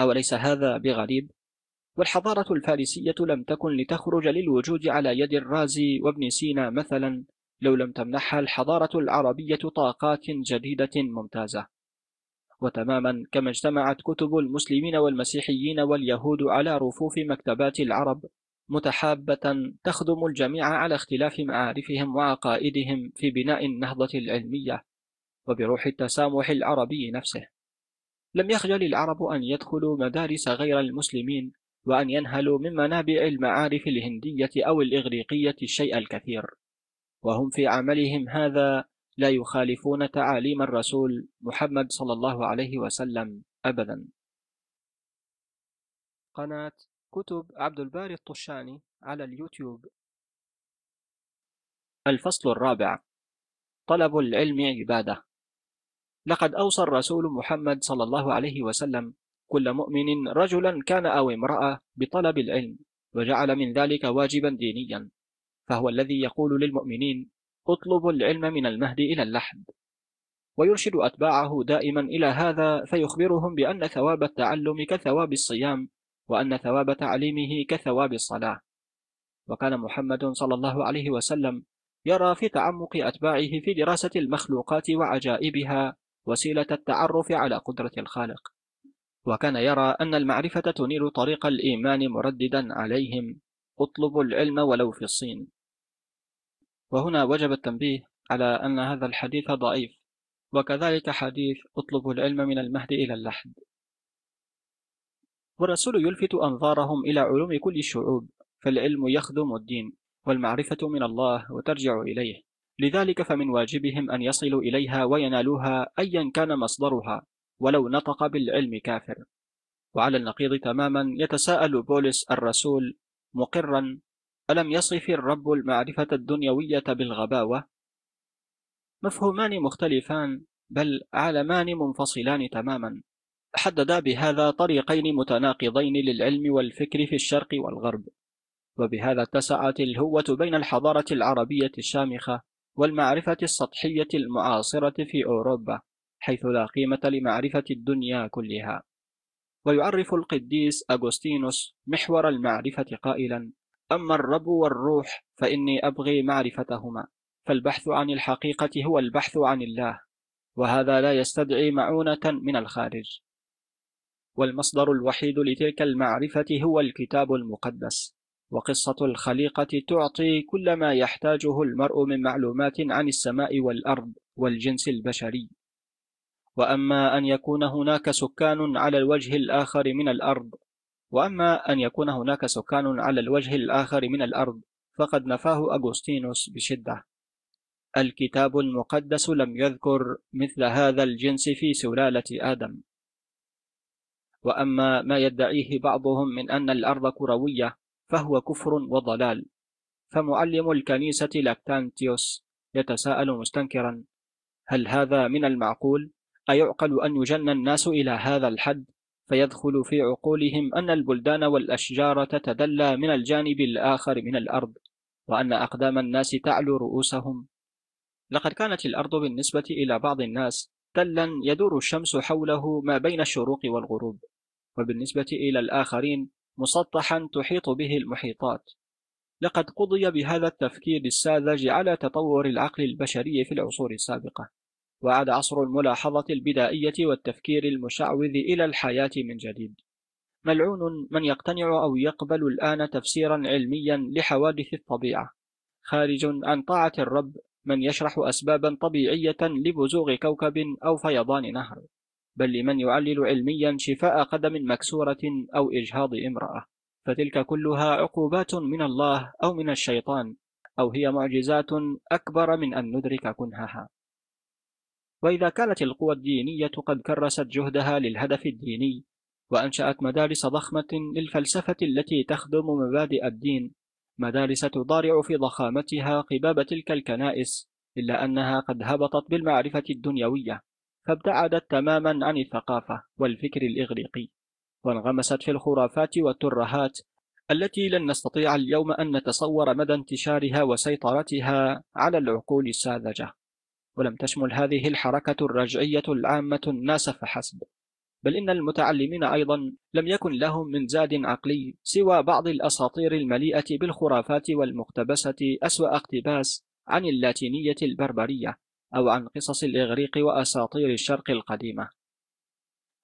أوليس هذا بغريب؟ والحضارة الفارسية لم تكن لتخرج للوجود على يد الرازي وابن سينا مثلا لو لم تمنحها الحضارة العربية طاقات جديدة ممتازة وتماما كما اجتمعت كتب المسلمين والمسيحيين واليهود على رفوف مكتبات العرب متحابة تخدم الجميع على اختلاف معارفهم وعقائدهم في بناء النهضة العلمية وبروح التسامح العربي نفسه. لم يخجل العرب أن يدخلوا مدارس غير المسلمين وأن ينهلوا من منابع المعارف الهندية أو الإغريقية الشيء الكثير. وهم في عملهم هذا لا يخالفون تعاليم الرسول محمد صلى الله عليه وسلم أبدا. قناة كتب عبد الباري الطشاني على اليوتيوب. الفصل الرابع طلب العلم عبادة. لقد أوصى الرسول محمد صلى الله عليه وسلم كل مؤمن رجلا كان أو امرأة بطلب العلم وجعل من ذلك واجبا دينيا فهو الذي يقول للمؤمنين اطلبوا العلم من المهد إلى اللحد ويرشد أتباعه دائما إلى هذا فيخبرهم بأن ثواب التعلم كثواب الصيام وأن ثواب تعليمه كثواب الصلاة. وكان محمد صلى الله عليه وسلم يرى في تعمق أتباعه في دراسة المخلوقات وعجائبها وسيلة التعرف على قدرة الخالق. وكان يرى أن المعرفة تنير طريق الإيمان مرددا عليهم اطلبوا العلم ولو في الصين. وهنا وجب التنبيه على أن هذا الحديث ضعيف وكذلك حديث اطلبوا العلم من المهد إلى اللحد. والرسول يلفت أنظارهم إلى علوم كل الشعوب فالعلم يخدم الدين والمعرفة من الله وترجع إليه. لذلك فمن واجبهم أن يصلوا إليها وينالوها أيا كان مصدرها ولو نطق بالعلم كافر. وعلى النقيض تماما يتساءل بولس الرسول مقرا ألم يصف الرب المعرفة الدنيوية بالغباوة؟ مفهومان مختلفان بل عالمان منفصلان تماما. حددا بهذا طريقين متناقضين للعلم والفكر في الشرق والغرب. وبهذا اتسعت الهوة بين الحضارة العربية الشامخة والمعرفة السطحية المعاصرة في أوروبا حيث لا قيمة لمعرفة الدنيا كلها. ويعرف القديس أغسطينوس محور المعرفة قائلا أما الرب والروح فإني أبغي معرفتهما فالبحث عن الحقيقة هو البحث عن الله وهذا لا يستدعي معونة من الخارج. والمصدر الوحيد لتلك المعرفة هو الكتاب المقدس. وقصة الخليقة تعطي كل ما يحتاجه المرء من معلومات عن السماء والأرض والجنس البشري. وأما أن يكون هناك سكان على الوجه الآخر من الأرض وأما أن يكون هناك سكان على الوجه الآخر من الأرض فقد نفاه أغسطينوس بشدة. الكتاب المقدس لم يذكر مثل هذا الجنس في سلالة آدم. وأما ما يدعيه بعضهم من أن الأرض كروية فهو كفر وضلال. فمعلم الكنيسة لاكتانتيوس يتساءل مستنكرا هل هذا من المعقول؟ أيعقل أن يجن الناس إلى هذا الحد؟ فيدخل في عقولهم أن البلدان والأشجار تتدلى من الجانب الآخر من الأرض وأن أقدام الناس تعلو رؤوسهم. لقد كانت الأرض بالنسبة إلى بعض الناس تلا يدور الشمس حوله ما بين الشروق والغروب. وبالنسبة إلى الآخرين مسطحا تحيط به المحيطات. لقد قضي بهذا التفكير الساذج على تطور العقل البشري في العصور السابقة وعاد عصر الملاحظة البدائية والتفكير المشعوذ إلى الحياة من جديد. ملعون من يقتنع أو يقبل الآن تفسيرا علميا لحوادث الطبيعة. خارج عن طاعة الرب من يشرح أسبابا طبيعية لبزوغ كوكب أو فيضان نهر. بل لمن يعلل علميا شفاء قدم مكسورة أو إجهاض امرأة. فتلك كلها عقوبات من الله أو من الشيطان أو هي معجزات أكبر من أن ندرك كنهها. وإذا كانت القوى الدينية قد كرست جهدها للهدف الديني وأنشأت مدارس ضخمة للفلسفة التي تخدم مبادئ الدين مدارس تضارع في ضخامتها قباب تلك الكنائس إلا أنها قد هبطت بالمعرفة الدنيوية. فابتعدت تماما عن الثقافة والفكر الإغريقي وانغمست في الخرافات والترهات التي لن نستطيع اليوم أن نتصور مدى انتشارها وسيطرتها على العقول الساذجة. ولم تشمل هذه الحركة الرجعية العامة الناس فحسب بل إن المتعلمين أيضا لم يكن لهم من زاد عقلي سوى بعض الأساطير المليئة بالخرافات والمقتبسة أسوأ اقتباس عن اللاتينية البربرية. أو عن قصص الإغريق وأساطير الشرق القديمة.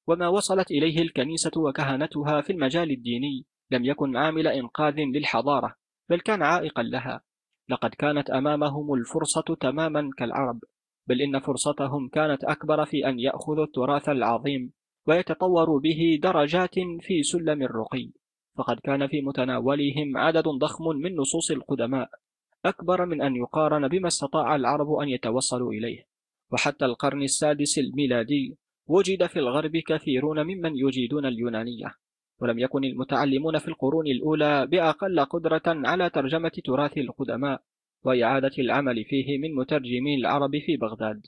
وما وصلت إليه الكنيسة وكهنتها في المجال الديني لم يكن عامل إنقاذ للحضارة بل كان عائقا لها. لقد كانت أمامهم الفرصة تماما كالعرب بل إن فرصتهم كانت أكبر في أن يأخذوا التراث العظيم ويتطوروا به درجات في سلم الرقي. فقد كان في متناولهم عدد ضخم من نصوص القدماء. أكبر من أن يقارن بما استطاع العرب أن يتوصلوا إليه. وحتى القرن السادس الميلادي وجد في الغرب كثيرون ممن يجيدون اليونانية ولم يكن المتعلمون في القرون الأولى بأقل قدرة على ترجمة تراث القدماء وإعادة العمل فيه من مترجمي العرب في بغداد.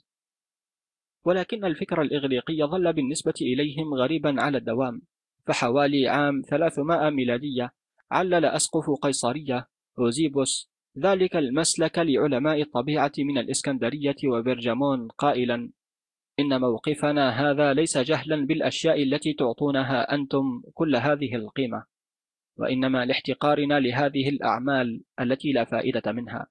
ولكن الفكر الإغريقي ظل بالنسبة إليهم غريبا على الدوام. فحوالي عام 300 ميلادية علل أسقف قيصرية أوزيبوس ذلك المسلك لعلماء الطبيعة من الإسكندرية وبرجمون قائلا إن موقفنا هذا ليس جهلا بالأشياء التي تعطونها أنتم كل هذه القيمة وإنما لاحتقارنا لهذه الأعمال التي لا فائدة منها.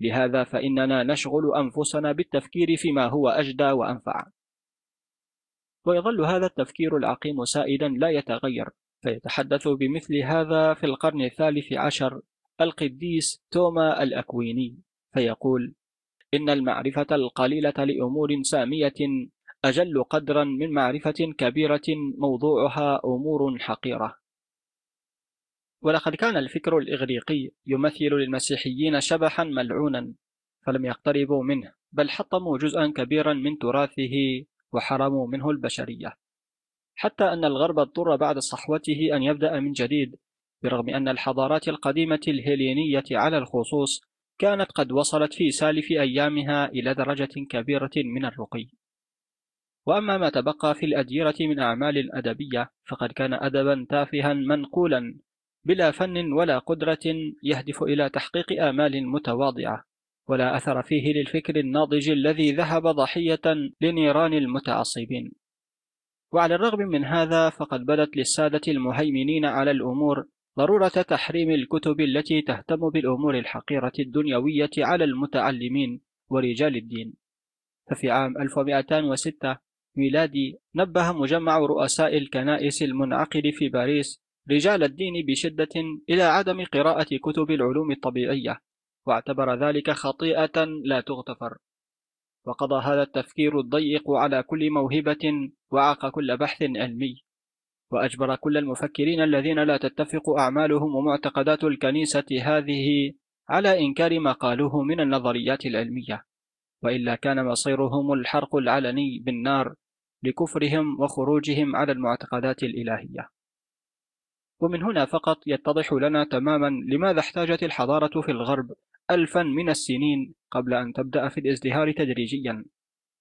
لهذا فإننا نشغل أنفسنا بالتفكير فيما هو أجدى وأنفع. ويظل هذا التفكير العقيم سائدا لا يتغير فيتحدث بمثل هذا في القرن الثالث عشر القديس توما الأكويني فيقول إن المعرفة القليلة لأمور سامية أجل قدرا من معرفة كبيرة موضوعها أمور حقيرة. ولقد كان الفكر الإغريقي يمثل للمسيحيين شبحا ملعونا فلم يقتربوا منه بل حطموا جزءا كبيرا من تراثه وحرموا منه البشرية. حتى أن الغرب اضطر بعد صحوته أن يبدأ من جديد برغم أن الحضارات القديمة الهيلينية على الخصوص كانت قد وصلت في سالف أيامها إلى درجة كبيرة من الرقي. وأما ما تبقى في الأديرة من أعمال أدبية فقد كان أدبا تافها منقولا بلا فن ولا قدرة يهدف إلى تحقيق آمال متواضعة ولا أثر فيه للفكر الناضج الذي ذهب ضحية لنيران المتعصبين. وعلى الرغم من هذا فقد بدت للسادة المهيمنين على الأمور ضرورة تحريم الكتب التي تهتم بالأمور الحقيرة الدنيوية على المتعلمين ورجال الدين. ففي عام 1206 ميلادي نبه مجمع رؤساء الكنائس المنعقد في باريس رجال الدين بشدة إلى عدم قراءة كتب العلوم الطبيعية واعتبر ذلك خطيئة لا تغتفر. وقضى هذا التفكير الضيق على كل موهبة وعاق كل بحث علمي. وأجبر كل المفكرين الذين لا تتفق أعمالهم ومعتقدات الكنيسة هذه على إنكار ما قالوه من النظريات العلمية. وإلا كان مصيرهم الحرق العلني بالنار لكفرهم وخروجهم على المعتقدات الإلهية. ومن هنا فقط يتضح لنا تماما لماذا احتاجت الحضارة في الغرب ألفا من السنين قبل أن تبدأ في الازدهار تدريجيا.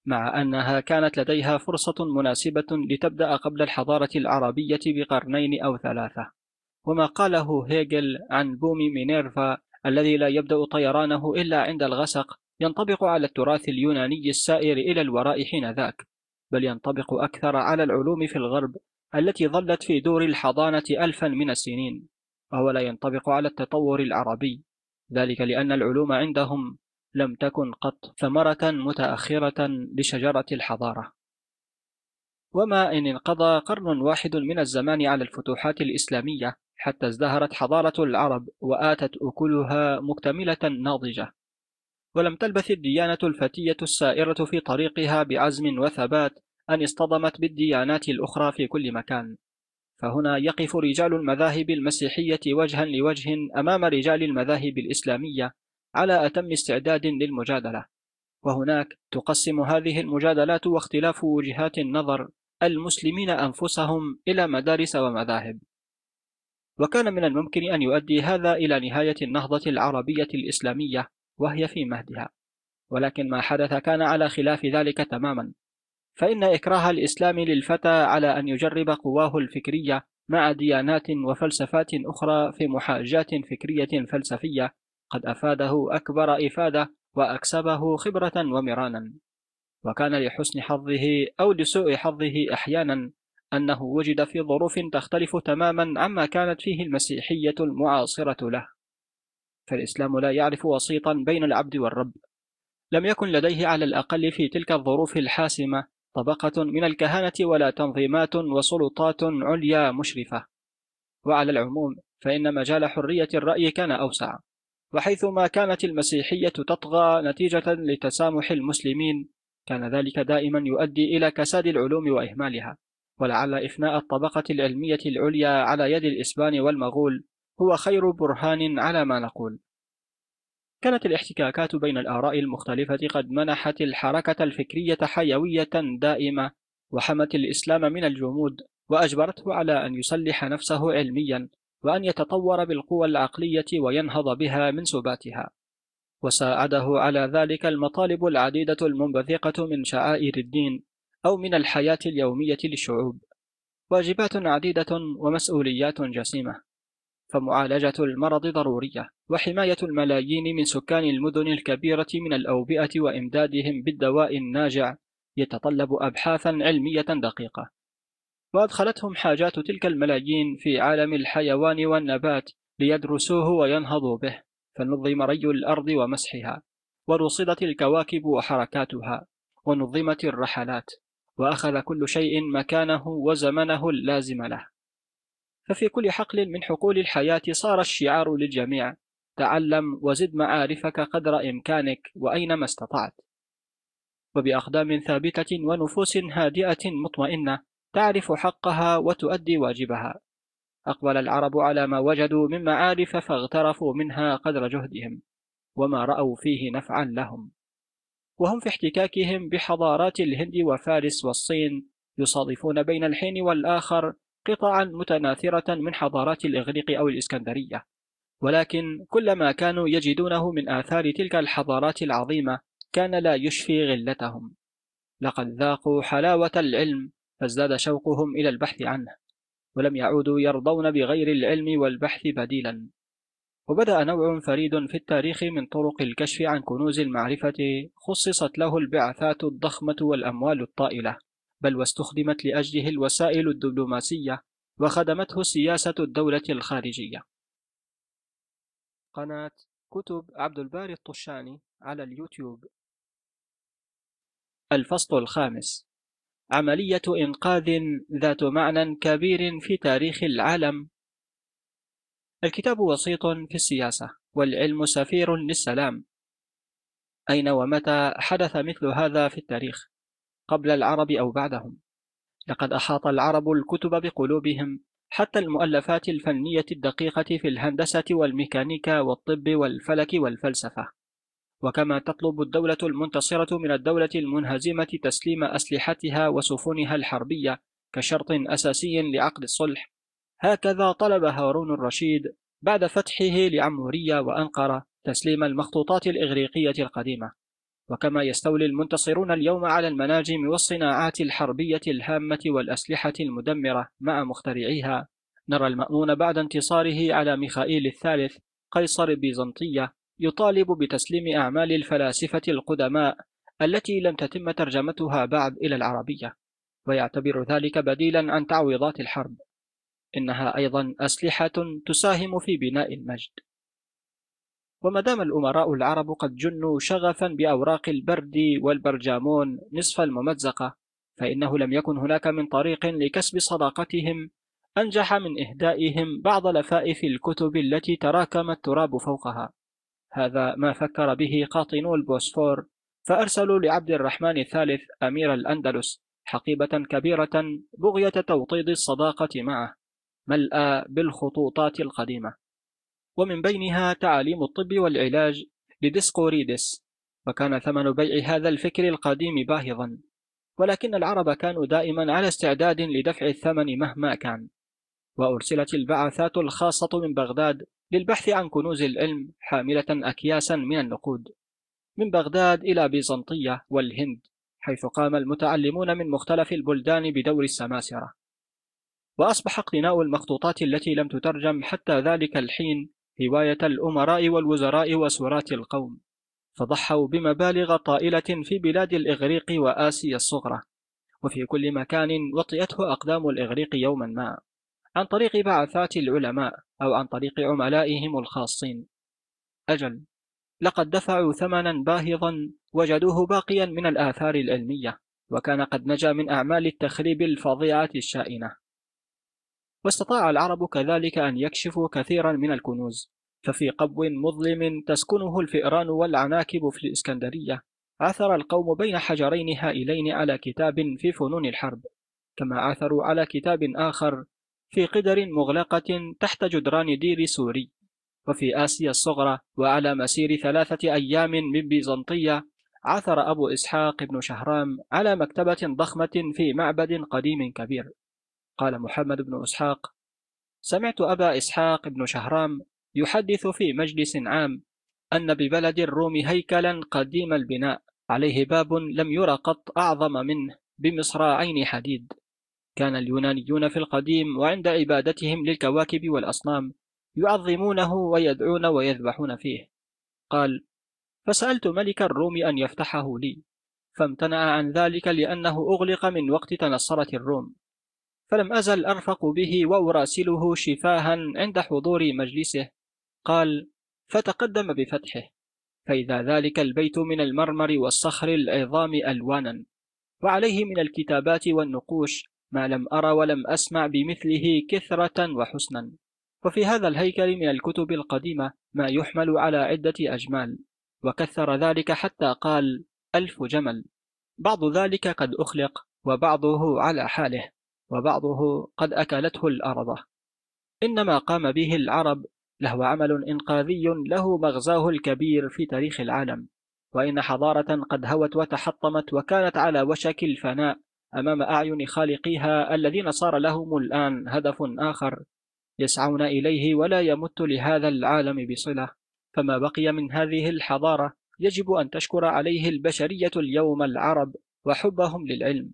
مع أنها كانت لديها فرصة مناسبة لتبدأ قبل الحضارة العربية بقرنين أو ثلاثة. وما قاله هيجل عن بوم مينيرفا الذي لا يبدأ طيرانه إلا عند الغسق ينطبق على التراث اليوناني السائر إلى الوراء حين ذاك بل ينطبق أكثر على العلوم في الغرب التي ظلت في دور الحضانة ألفا من السنين وهو لا ينطبق على التطور العربي. ذلك لأن العلوم عندهم لم تكن قط ثمرة متأخرة لشجرة الحضارة. وما إن انقضى قرن واحد من الزمان على الفتوحات الإسلامية حتى ازدهرت حضارة العرب وآتت أكلها مكتملة ناضجة. ولم تلبث الديانة الفتية السائرة في طريقها بعزم وثبات أن اصطدمت بالديانات الأخرى في كل مكان. فهنا يقف رجال المذاهب المسيحية وجها لوجه أمام رجال المذاهب الإسلامية على أتم استعداد للمجادلة. وهناك تقسم هذه المجادلات واختلاف وجهات النظر المسلمين أنفسهم إلى مدارس ومذاهب. وكان من الممكن أن يؤدي هذا إلى نهاية النهضة العربية الإسلامية وهي في مهدها. ولكن ما حدث كان على خلاف ذلك تماما. فإن إكراه الإسلام للفتى على أن يجرب قواه الفكرية مع ديانات وفلسفات أخرى في محاجات فكرية فلسفية قد أفاده أكبر إفادة وأكسبه خبرة ومرانا. وكان لحسن حظه أو لسوء حظه أحيانا أنه وجد في ظروف تختلف تماما عما كانت فيه المسيحية المعاصرة له. فالإسلام لا يعرف وسيطا بين العبد والرب. لم يكن لديه على الأقل في تلك الظروف الحاسمة طبقة من الكهنة ولا تنظيمات وسلطات عليا مشرفة. وعلى العموم فإن مجال حرية الرأي كان أوسع. وحيثما كانت المسيحية تطغى نتيجة لتسامح المسلمين كان ذلك دائما يؤدي إلى كساد العلوم وإهمالها. ولعل إفناء الطبقة العلمية العليا على يد الإسبان والمغول هو خير برهان على ما نقول. كانت الاحتكاكات بين الآراء المختلفة قد منحت الحركة الفكرية حيوية دائمة وحمت الإسلام من الجمود وأجبرته على أن يسلح نفسه علميا. وأن يتطور بالقوى العقلية وينهض بها من سباتها. وساعده على ذلك المطالب العديدة المنبثقة من شعائر الدين أو من الحياة اليومية للشعوب. واجبات عديدة ومسؤوليات جسيمة. فمعالجة المرض ضرورية. وحماية الملايين من سكان المدن الكبيرة من الأوبئة وإمدادهم بالدواء الناجع. يتطلب أبحاثا علمية دقيقة. وأدخلتهم حاجات تلك الملايين في عالم الحيوان والنبات ليدرسوه وينهضوا به فنظم ري الأرض ومسحها ورصدت الكواكب وحركاتها ونظمت الرحلات وأخذ كل شيء مكانه وزمنه اللازم له. ففي كل حقل من حقول الحياة صار الشعار للجميع تعلم وزد معارفك قدر إمكانك وأينما استطعت. وبأقدام ثابتة ونفوس هادئة مطمئنة تعرف حقها وتؤدي واجبها. أقبل العرب على ما وجدوا من معارف فاغترفوا منها قدر جهدهم وما رأوا فيه نفعا لهم. وهم في احتكاكهم بحضارات الهند وفارس والصين يصادفون بين الحين والآخر قطعا متناثرة من حضارات الإغريق أو الإسكندرية. ولكن كلما كانوا يجدونه من آثار تلك الحضارات العظيمة كان لا يشفي غلتهم. لقد ذاقوا حلاوة العلم فازداد شوقهم إلى البحث عنه ولم يعودوا يرضون بغير العلم والبحث بديلا. وبدأ نوع فريد في التاريخ من طرق الكشف عن كنوز المعرفة خصصت له البعثات الضخمة والأموال الطائلة بل واستخدمت لأجله الوسائل الدبلوماسية وخدمته سياسة الدولة الخارجية. قناة كتب عبد الباري الطشاني على اليوتيوب. الفصل الخامس. عملية إنقاذ ذات معنى كبير في تاريخ العالم. الكتاب وسيط في السياسة والعلم سفير للسلام. أين ومتى حدث مثل هذا في التاريخ؟ قبل العرب أو بعدهم؟ لقد أحاط العرب الكتب بقلوبهم حتى المؤلفات الفنية الدقيقة في الهندسة والميكانيكا والطب والفلك والفلسفة. وكما تطلب الدولة المنتصرة من الدولة المنهزمة تسليم أسلحتها وسفنها الحربية كشرط أساسي لعقد الصلح. هكذا طلب هارون الرشيد بعد فتحه لعمورية وأنقرة تسليم المخطوطات الإغريقية القديمة. وكما يستولي المنتصرون اليوم على المناجم والصناعات الحربية الهامة والأسلحة المدمرة مع مخترعيها. نرى المأمون بعد انتصاره على ميخائيل الثالث قيصر بيزنطية يطالب بتسليم أعمال الفلاسفة القدماء التي لم تتم ترجمتها بعد إلى العربية ويعتبر ذلك بديلا عن تعويضات الحرب إنها أيضا أسلحة تساهم في بناء المجد. وما دام الأمراء العرب قد جنوا شغفا بأوراق البرد والبرجامون نصف الممزقة فإنه لم يكن هناك من طريق لكسب صداقتهم أنجح من إهدائهم بعض لفائف الكتب التي تراكم التراب فوقها. هذا ما فكر به قاطنو البوسفور فأرسلوا لعبد الرحمن الثالث أمير الأندلس حقيبة كبيرة بغية توطيد الصداقة معه ملأى بالخطوطات القديمة. ومن بينها تعاليم الطب والعلاج لديسقوريدس وكان ثمن بيع هذا الفكر القديم باهظا. ولكن العرب كانوا دائما على استعداد لدفع الثمن مهما كان. وأرسلت البعثات الخاصة من بغداد للبحث عن كنوز العلم حاملة أكياسا من النقود من بغداد إلى بيزنطية والهند حيث قام المتعلمون من مختلف البلدان بدور السماسرة. وأصبح اقتناء المخطوطات التي لم تترجم حتى ذلك الحين هواية الأمراء والوزراء وسراة القوم فضحوا بمبالغ طائلة في بلاد الإغريق وآسيا الصغرى وفي كل مكان وطئته أقدام الإغريق يوما ما. عن طريق بعثات العلماء أو عن طريق عملائهم الخاصين. أجل لقد دفعوا ثمنا باهظا وجدوه باقيا من الآثار العلمية وكان قد نجا من أعمال التخريب الفظيعة الشائنة. واستطاع العرب كذلك أن يكشفوا كثيرا من الكنوز ففي قبو مظلم تسكنه الفئران والعناكب في الإسكندرية. عثر القوم بين حجرين هائلين على كتاب في فنون الحرب كما عثروا على كتاب آخر في قدر مغلقة تحت جدران دير سوري وفي آسيا الصغرى وعلى مسير ثلاثة أيام من بيزنطية عثر أبو إسحاق بن شهرام على مكتبة ضخمة في معبد قديم كبير. قال محمد بن إسحاق سمعت أبا إسحاق بن شهرام يحدث في مجلس عام أن ببلد الروم هيكلا قديم البناء عليه باب لم ير قط أعظم منه بمصراعين حديد. كان اليونانيون في القديم وعند عبادتهم للكواكب والأصنام يعظمونه ويدعون ويذبحون فيه. قال فسألت ملك الروم أن يفتحه لي فامتنع عن ذلك لأنه أغلق من وقت تنصرت الروم. فلم أزل أرفق به وأراسله شفاها عند حضور مجلسه. قال فتقدم بفتحه فإذا ذلك البيت من المرمر والصخر العظام ألوانا وعليه من الكتابات والنقوش ما لم أرى ولم أسمع بمثله كثرة وحسنا. وفي هذا الهيكل من الكتب القديمة ما يحمل على عدة أجمال. وكثر ذلك حتى قال ألف جمل. بعض ذلك قد أخلق وبعضه على حاله وبعضه قد أكلته الأرض. إنما قام به العرب له عمل إنقاذي له مغزاه الكبير في تاريخ العالم. وإن حضارة قد هوت وتحطمت وكانت على وشك الفناء أمام أعين خالقيها الذين صار لهم الآن هدف آخر يسعون إليه ولا يمت لهذا العالم بصلة. فما بقي من هذه الحضارة يجب أن تشكر عليه البشرية اليوم العرب وحبهم للعلم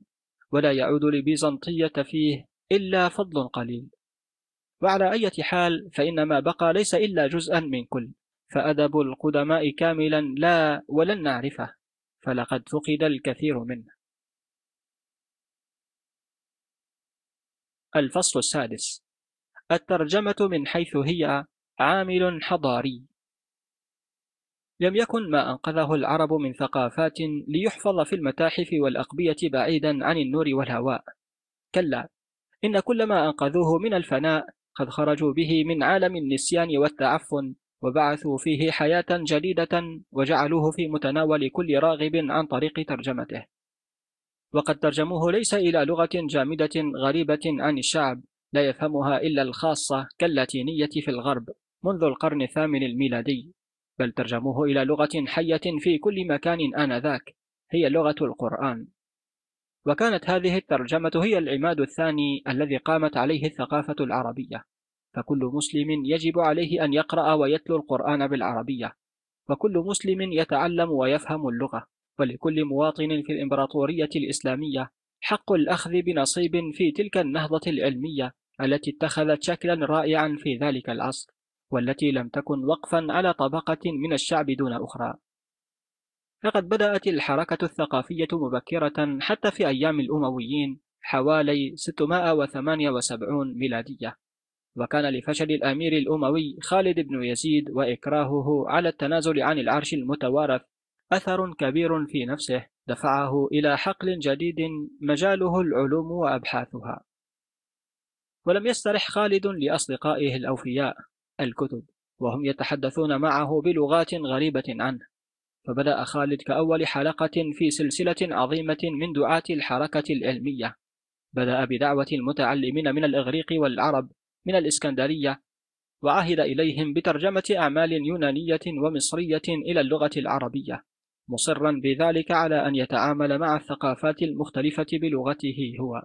ولا يعود لبيزنطية فيه إلا فضل قليل. وعلى أي حال فإن ما بقى ليس إلا جزءا من كل. فأدب القدماء كاملا لا ولن نعرفه. فلقد فقد الكثير منه. الفصل السادس. الترجمة من حيث هي عامل حضاري. لم يكن ما أنقذه العرب من ثقافات ليحفظ في المتاحف والأقبية بعيدا عن النور والهواء. كلا إن كل ما أنقذوه من الفناء قد خرجوا به من عالم النسيان والتعفن وبعثوا فيه حياة جديدة وجعلوه في متناول كل راغب عن طريق ترجمته. وقد ترجموه ليس إلى لغة جامدة غريبة عن الشعب لا يفهمها إلا الخاصة كاللاتينية في الغرب منذ القرن الثامن الميلادي بل ترجموه إلى لغة حية في كل مكان آنذاك هي لغة القرآن. وكانت هذه الترجمة هي العماد الثاني الذي قامت عليه الثقافة العربية فكل مسلم يجب عليه أن يقرأ ويتلو القرآن بالعربية وكل مسلم يتعلم ويفهم اللغة. ولكل مواطن في الإمبراطورية الإسلامية حق الأخذ بنصيب في تلك النهضة العلمية التي اتخذت شكلا رائعا في ذلك العصر والتي لم تكن وقفا على طبقة من الشعب دون أخرى. فقد بدأت الحركة الثقافية مبكرة حتى في أيام الأمويين حوالي 678 ميلادية وكان لفشل الأمير الأموي خالد بن يزيد وإكراهه على التنازل عن العرش المتوارث أثر كبير في نفسه دفعه إلى حقل جديد مجاله العلوم وأبحاثها. ولم يسترح خالد لأصدقائه الأوفياء الكتب وهم يتحدثون معه بلغات غريبة عنه. فبدأ خالد كأول حلقة في سلسلة عظيمة من دعاة الحركة العلمية. بدأ بدعوة المتعلمين من الإغريق والعرب من الإسكندرية وعهد إليهم بترجمة أعمال يونانية ومصرية إلى اللغة العربية. مصرا بذلك على أن يتعامل مع الثقافات المختلفة بلغته هو.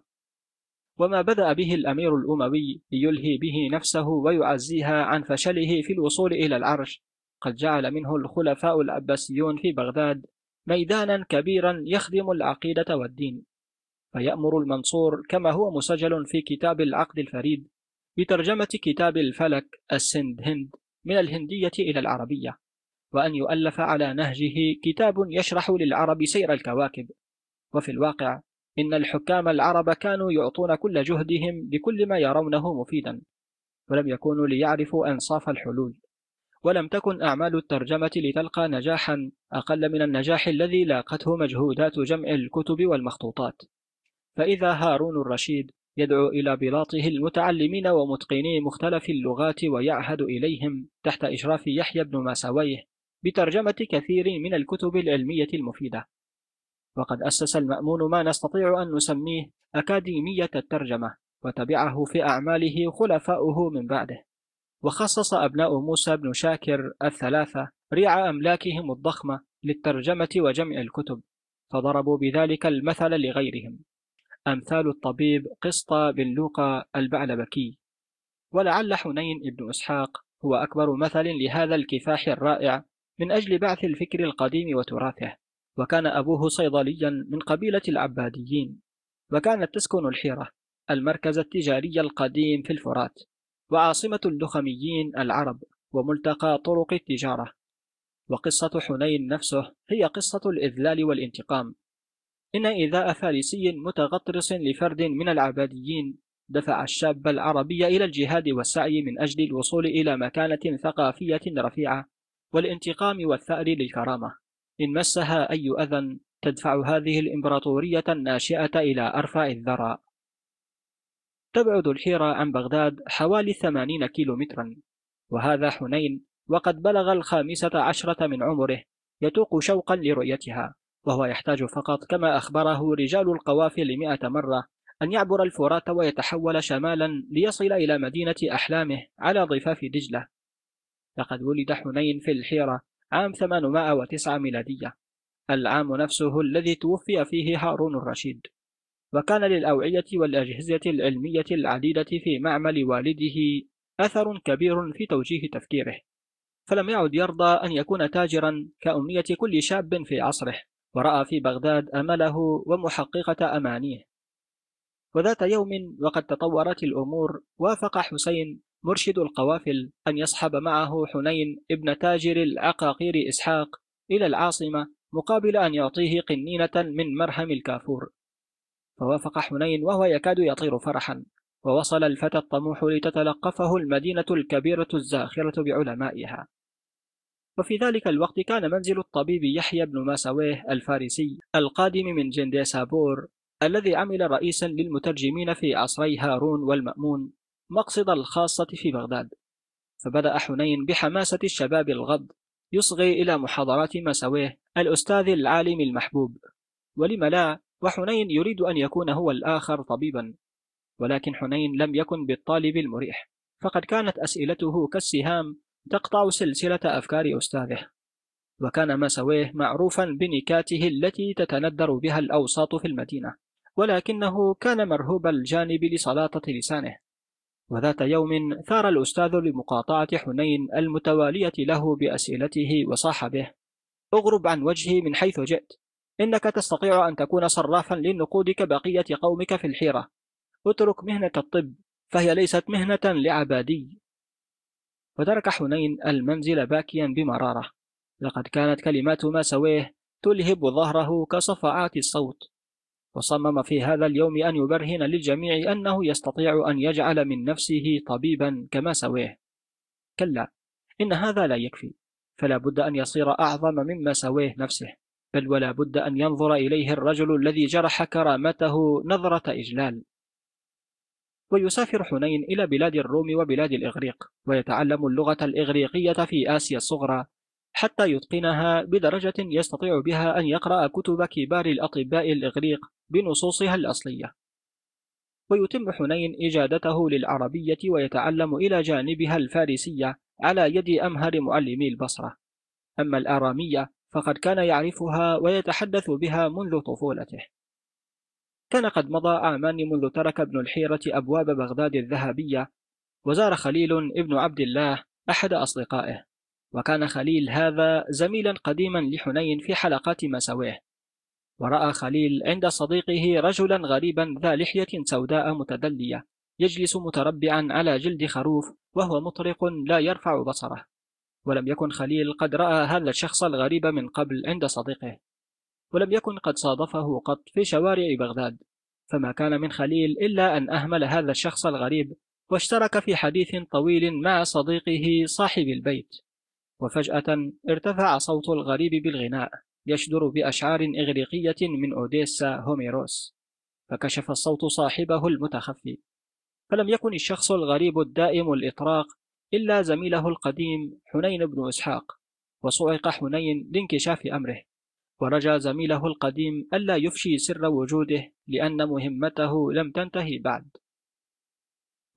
وما بدأ به الأمير الأموي ليلهي به نفسه ويعزيها عن فشله في الوصول إلى العرش. قد جعل منه الخلفاء العباسيون في بغداد ميدانا كبيرا يخدم العقيدة والدين. فيأمر المنصور كما هو مسجل في كتاب العقد الفريد بترجمة كتاب الفلك السند هند من الهندية إلى العربية. وأن يؤلف على نهجه كتاب يشرح للعرب سير الكواكب. وفي الواقع إن الحكام العرب كانوا يعطون كل جهدهم لكل ما يرونه مفيدا ولم يكونوا ليعرفوا أنصاف الحلول. ولم تكن أعمال الترجمة لتلقى نجاحا أقل من النجاح الذي لاقته مجهودات جمع الكتب والمخطوطات. فإذا هارون الرشيد يدعو إلى بلاطه المتعلمين ومتقني مختلف اللغات ويعهد إليهم تحت إشراف يحيى بن ماسويه بترجمة كثير من الكتب العلمية المفيدة. وقد أسس المأمون ما نستطيع أن نسميه أكاديمية الترجمة وتبعه في أعماله خلفاؤه من بعده. وخصص أبناء موسى بن شاكر الثلاثة ريع أملاكهم الضخمة للترجمة وجمع الكتب فضربوا بذلك المثل لغيرهم. أمثال الطبيب قسط بن لوقا البعلبكي. ولعل حنين بن إسحاق هو أكبر مثل لهذا الكفاح الرائع من أجل بعث الفكر القديم وتراثه وكان أبوه صيدليا من قبيلة العباديين وكانت تسكن الحيرة المركز التجاري القديم في الفرات وعاصمة اللخميين العرب وملتقى طرق التجارة. وقصة حنين نفسه هي قصة الإذلال والانتقام. إن إيذاء فارسي متغطرس لفرد من العباديين دفع الشاب العربي إلى الجهاد والسعي من أجل الوصول إلى مكانة ثقافية رفيعة. والانتقام والثأر للكرامة. إن مسها أي أذى تدفع هذه الإمبراطورية الناشئة إلى أرفع الذرى. تبعد الحيرة عن بغداد حوالي ثمانين كيلومترا. وهذا حنين وقد بلغ الخامسة عشرة من عمره يتوق شوقا لرؤيتها. وهو يحتاج فقط كما أخبره رجال القوافل مئة مرة أن يعبر الفرات ويتحول شمالا ليصل إلى مدينة أحلامه على ضفاف دجلة. لقد ولد حنين في الحيرة عام 809 ميلادية. العام نفسه الذي توفي فيه هارون الرشيد. وكان للأوعية والأجهزة العلمية العديدة في معمل والده أثر كبير في توجيه تفكيره. فلم يعد يرضى أن يكون تاجرا كأمنية كل شاب في عصره ورأى في بغداد أمله ومحققة أمانيه. وذات يوم وقد تطورت الأمور وافق حسين مرشد القوافل أن يصحب معه حنين ابن تاجر العقاقير إسحاق إلى العاصمة مقابل أن يعطيه قنينة من مرهم الكافور. فوافق حنين وهو يكاد يطير فرحا ووصل الفتى الطموح لتتلقفه المدينة الكبيرة الزاخرة بعلمائها. وفي ذلك الوقت كان منزل الطبيب يحيى بن ماسويه الفارسي القادم من جنديسابور الذي عمل رئيسا للمترجمين في عصري هارون والمأمون. مقصد الخاصة في بغداد. فبدأ حنين بحماسة الشباب الغض يصغي إلى محاضرات ماسويه الأستاذ العالم المحبوب. ولم لا وحنين يريد أن يكون هو الآخر طبيبا. ولكن حنين لم يكن بالطالب المريح. فقد كانت أسئلته كالسهام تقطع سلسلة أفكار أستاذه. وكان ماسويه معروفا بنكاته التي تتندر بها الأوساط في المدينة. ولكنه كان مرهوب الجانب لسلاطة لسانه. وذات يوم ثار الأستاذ لمقاطعة حنين المتوالية له بأسئلته وصاح به اغرب عن وجهي من حيث جئت. إنك تستطيع أن تكون صرافا للنقود كبقية قومك في الحيرة. اترك مهنة الطب فهي ليست مهنة لعبادي. وترك حنين المنزل باكيا بمرارة. لقد كانت كلمات ما سويه تلهب ظهره كصفعات الصوت. وصمم في هذا اليوم أن يبرهن للجميع أنه يستطيع أن يجعل من نفسه طبيبا كما سويه كلا إن هذا لا يكفي فلا بد أن يصير أعظم مما سويه نفسه بل ولا بد أن ينظر إليه الرجل الذي جرح كرامته نظرة إجلال. ويسافر حنين إلى بلاد الروم وبلاد الإغريق ويتعلم اللغة الإغريقية في آسيا الصغرى حتى يتقنها بدرجة يستطيع بها أن يقرأ كتب كبار الأطباء الإغريق بنصوصها الأصلية. ويتم حنين إجادته للعربية ويتعلم إلى جانبها الفارسية على يد أمهر معلمي البصرة. أما الآرامية فقد كان يعرفها ويتحدث بها منذ طفولته. كان قد مضى عامان منذ ترك ابن الحيرة أبواب بغداد الذهبية وزار خليل ابن عبد الله أحد أصدقائه. وكان خليل هذا زميلا قديما لحنين في حلقات مساويه ورأى خليل عند صديقه رجلا غريبا ذا لحية سوداء متدلية يجلس متربعا على جلد خروف وهو مطرق لا يرفع بصره. ولم يكن خليل قد رأى هذا الشخص الغريب من قبل عند صديقه. ولم يكن قد صادفه قط في شوارع بغداد. فما كان من خليل إلا أن أهمل هذا الشخص الغريب واشترك في حديث طويل مع صديقه صاحب البيت. وفجأة ارتفع صوت الغريب بالغناء يشدر بأشعار إغريقية من أوديسا هوميروس فكشف الصوت صاحبه المتخفي. فلم يكن الشخص الغريب الدائم الإطراق إلا زميله القديم حنين بن إسحاق وصعق حنين لانكشاف أمره. ورجى زميله القديم ألا يفشي سر وجوده لأن مهمته لم تنتهي بعد.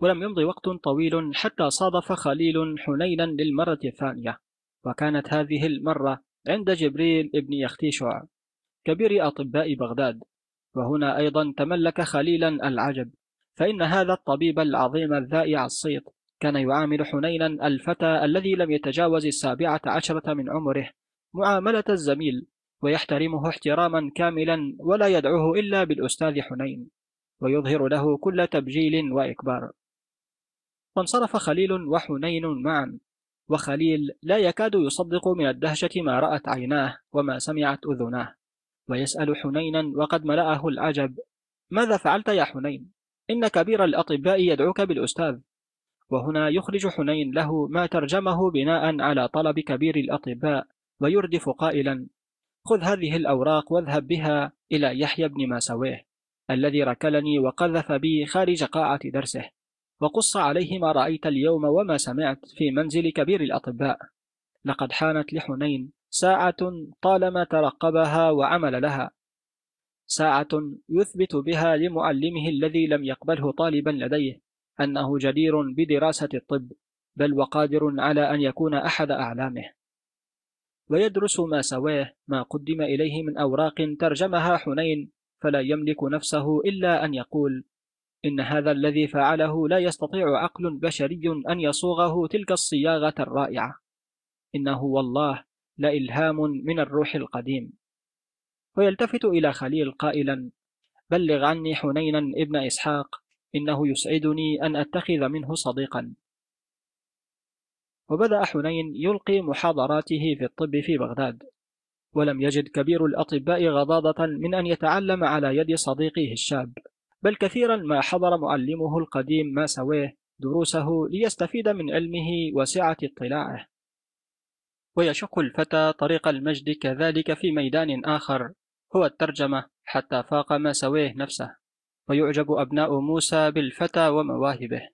ولم يمض وقت طويل حتى صادف خليل حنينا للمرة الثانية. وكانت هذه المرة عند جبريل ابن يختيشع كبير أطباء بغداد وهنا أيضا تملك خليلا العجب فإن هذا الطبيب العظيم الذائع الصيت كان يعامل حنينا الفتى الذي لم يتجاوز السابعة عشرة من عمره معاملة الزميل ويحترمه احتراما كاملا ولا يدعوه إلا بالأستاذ حنين ويظهر له كل تبجيل وإكبار. فانصرف خليل وحنين معا وخليل لا يكاد يصدق من الدهشة ما رأت عيناه وما سمعت أذناه. ويسأل حنينا وقد ملأه العجب ماذا فعلت يا حنين؟ إن كبير الأطباء يدعوك بالأستاذ. وهنا يخرج حنين له ما ترجمه بناء على طلب كبير الأطباء ويردف قائلا خذ هذه الأوراق واذهب بها إلى يحيى بن ماسويه الذي ركلني وقذف بي خارج قاعة درسه. وقص عليه ما رأيت اليوم وما سمعت في منزل كبير الأطباء. لقد حانت لحنين. ساعة طالما ترقبها وعمل لها. ساعة يثبت بها لمعلمه الذي لم يقبله طالبا لديه أنه جدير بدراسة الطب بل وقادر على أن يكون أحد أعلامه. ويدرس ما سواه ما قدم إليه من أوراق ترجمها حنين فلا يملك نفسه إلا أن يقول إن هذا الذي فعله لا يستطيع عقل بشري أن يصوغه تلك الصياغة الرائعة. إنه والله لإلهام من الروح القديم. ويلتفت إلى خليل قائلا بلغ عني حنينا ابن إسحاق إنه يسعدني أن أتخذ منه صديقا. وبدأ حنين يلقي محاضراته في الطب في بغداد ولم يجد كبير الأطباء غضاضة من أن يتعلم على يد صديقه الشاب. بل كثيرا ما حضر معلمه القديم ما سويه دروسه ليستفيد من علمه وسعة اطلاعه. ويشق الفتى طريق المجد كذلك في ميدان آخر هو الترجمة حتى فاق ما سويه نفسه. ويعجب أبناء موسى بالفتى ومواهبه.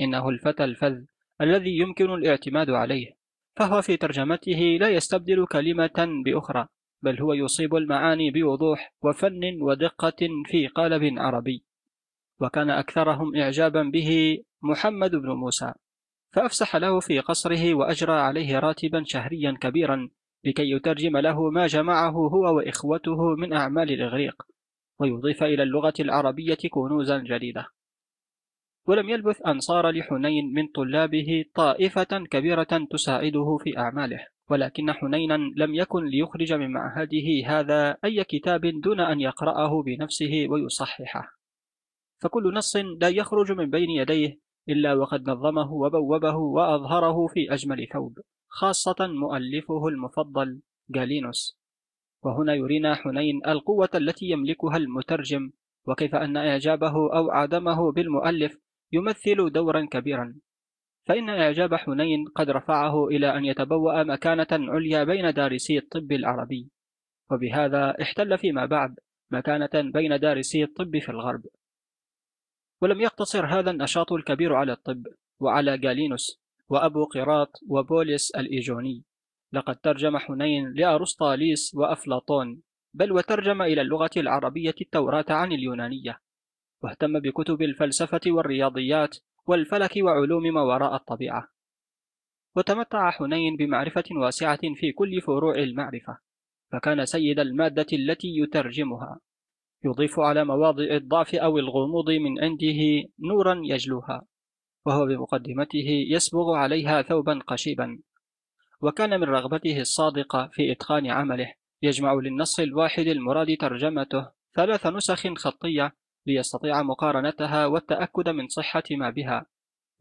إنه الفتى الفذ الذي يمكن الاعتماد عليه. فهو في ترجمته لا يستبدل كلمة بأخرى بل هو يصيب المعاني بوضوح وفن ودقة في قالب عربي. وكان أكثرهم إعجابا به محمد بن موسى فأفسح له في قصره وأجرى عليه راتبا شهريا كبيرا لكي يترجم له ما جمعه هو وإخوته من أعمال الإغريق ويضيف إلى اللغة العربية كنوزا جديدة. ولم يلبث أن صار لحنين من طلابه طائفة كبيرة تساعده في أعماله ولكن حنينا لم يكن ليخرج من معهده هذا أي كتاب دون أن يقرأه بنفسه ويصححه. فكل نص لا يخرج من بين يديه إلا وقد نظمه وبوبه وأظهره في أجمل ثوب خاصة مؤلفه المفضل جالينوس. وهنا يرينا حنين القوة التي يملكها المترجم وكيف أن إعجابه أو عدمه بالمؤلف يمثل دورا كبيرا. فإن إعجاب حنين قد رفعه إلى أن يتبوأ مكانة عليا بين دارسي الطب العربي. وبهذا احتل فيما بعد مكانة بين دارسي الطب في الغرب. ولم يقتصر هذا النشاط الكبير على الطب وعلى جالينوس وأبو قراط وبوليس الإيجوني. لقد ترجم حنين لأرسطاليس وأفلاطون بل وترجم إلى اللغة العربية التوراة عن اليونانية. واهتم بكتب الفلسفة والرياضيات والفلك وعلوم ما وراء الطبيعة. وتمتع حنين بمعرفة واسعة في كل فروع المعرفة فكان سيد المادة التي يترجمها. يضيف على مواضع الضعف أو الغموض من عنده نورا يجلوها وهو بمقدمته يسبغ عليها ثوبا قشيبا. وكان من رغبته الصادقة في إتقان عمله يجمع للنص الواحد المراد ترجمته ثلاث نسخ خطية ليستطيع مقارنتها والتأكد من صحة ما بها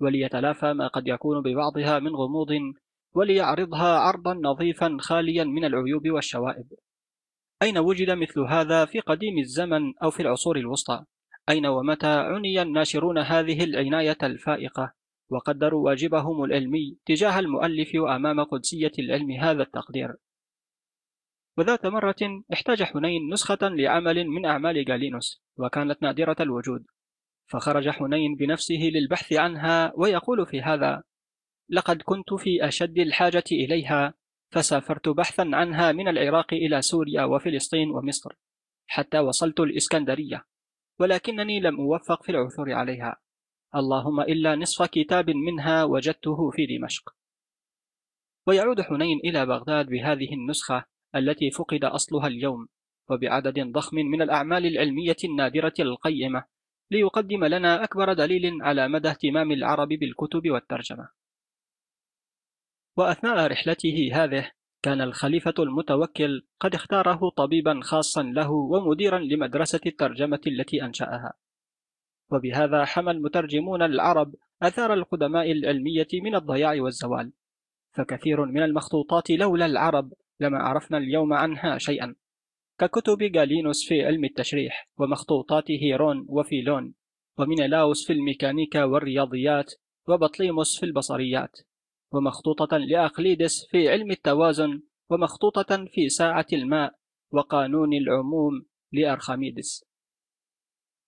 وليتلافى ما قد يكون ببعضها من غموض وليعرضها عرضا نظيفا خاليا من العيوب والشوائب. أين وجد مثل هذا في قديم الزمن أو في العصور الوسطى؟ أين ومتى عني الناشرون هذه العناية الفائقة؟ وقدروا واجبهم العلمي تجاه المؤلف وأمام قدسية العلم هذا التقدير. وذات مرة احتاج حنين نسخة لعمل من أعمال جالينوس وكانت نادرة الوجود. فخرج حنين بنفسه للبحث عنها ويقول في هذا لقد كنت في أشد الحاجة إليها فسافرت بحثا عنها من العراق إلى سوريا وفلسطين ومصر حتى وصلت الإسكندرية ولكنني لم أوفق في العثور عليها. اللهم إلا نصف كتاب منها وجدته في دمشق. ويعود حنين إلى بغداد بهذه النسخة التي فقد أصلها اليوم وبعدد ضخم من الأعمال العلمية النادرة القيمة ليقدم لنا أكبر دليل على مدى اهتمام العرب بالكتب والترجمة. وأثناء رحلته هذه كان الخليفة المتوكل قد اختاره طبيبا خاصا له ومديرا لمدرسة الترجمة التي أنشأها. وبهذا حمى المترجمون العرب أثار القدماء العلمية من الضياع والزوال. فكثير من المخطوطات لولا العرب لما عرفنا اليوم عنها شيئا. ككتب جالينوس في علم التشريح ومخطوطات هيرون وفيلون ومينيلاوس في الميكانيكا والرياضيات وبطليموس في البصريات. ومخطوطة لأقليدس في علم التوازن ومخطوطة في ساعة الماء وقانون العموم لأرخميدس.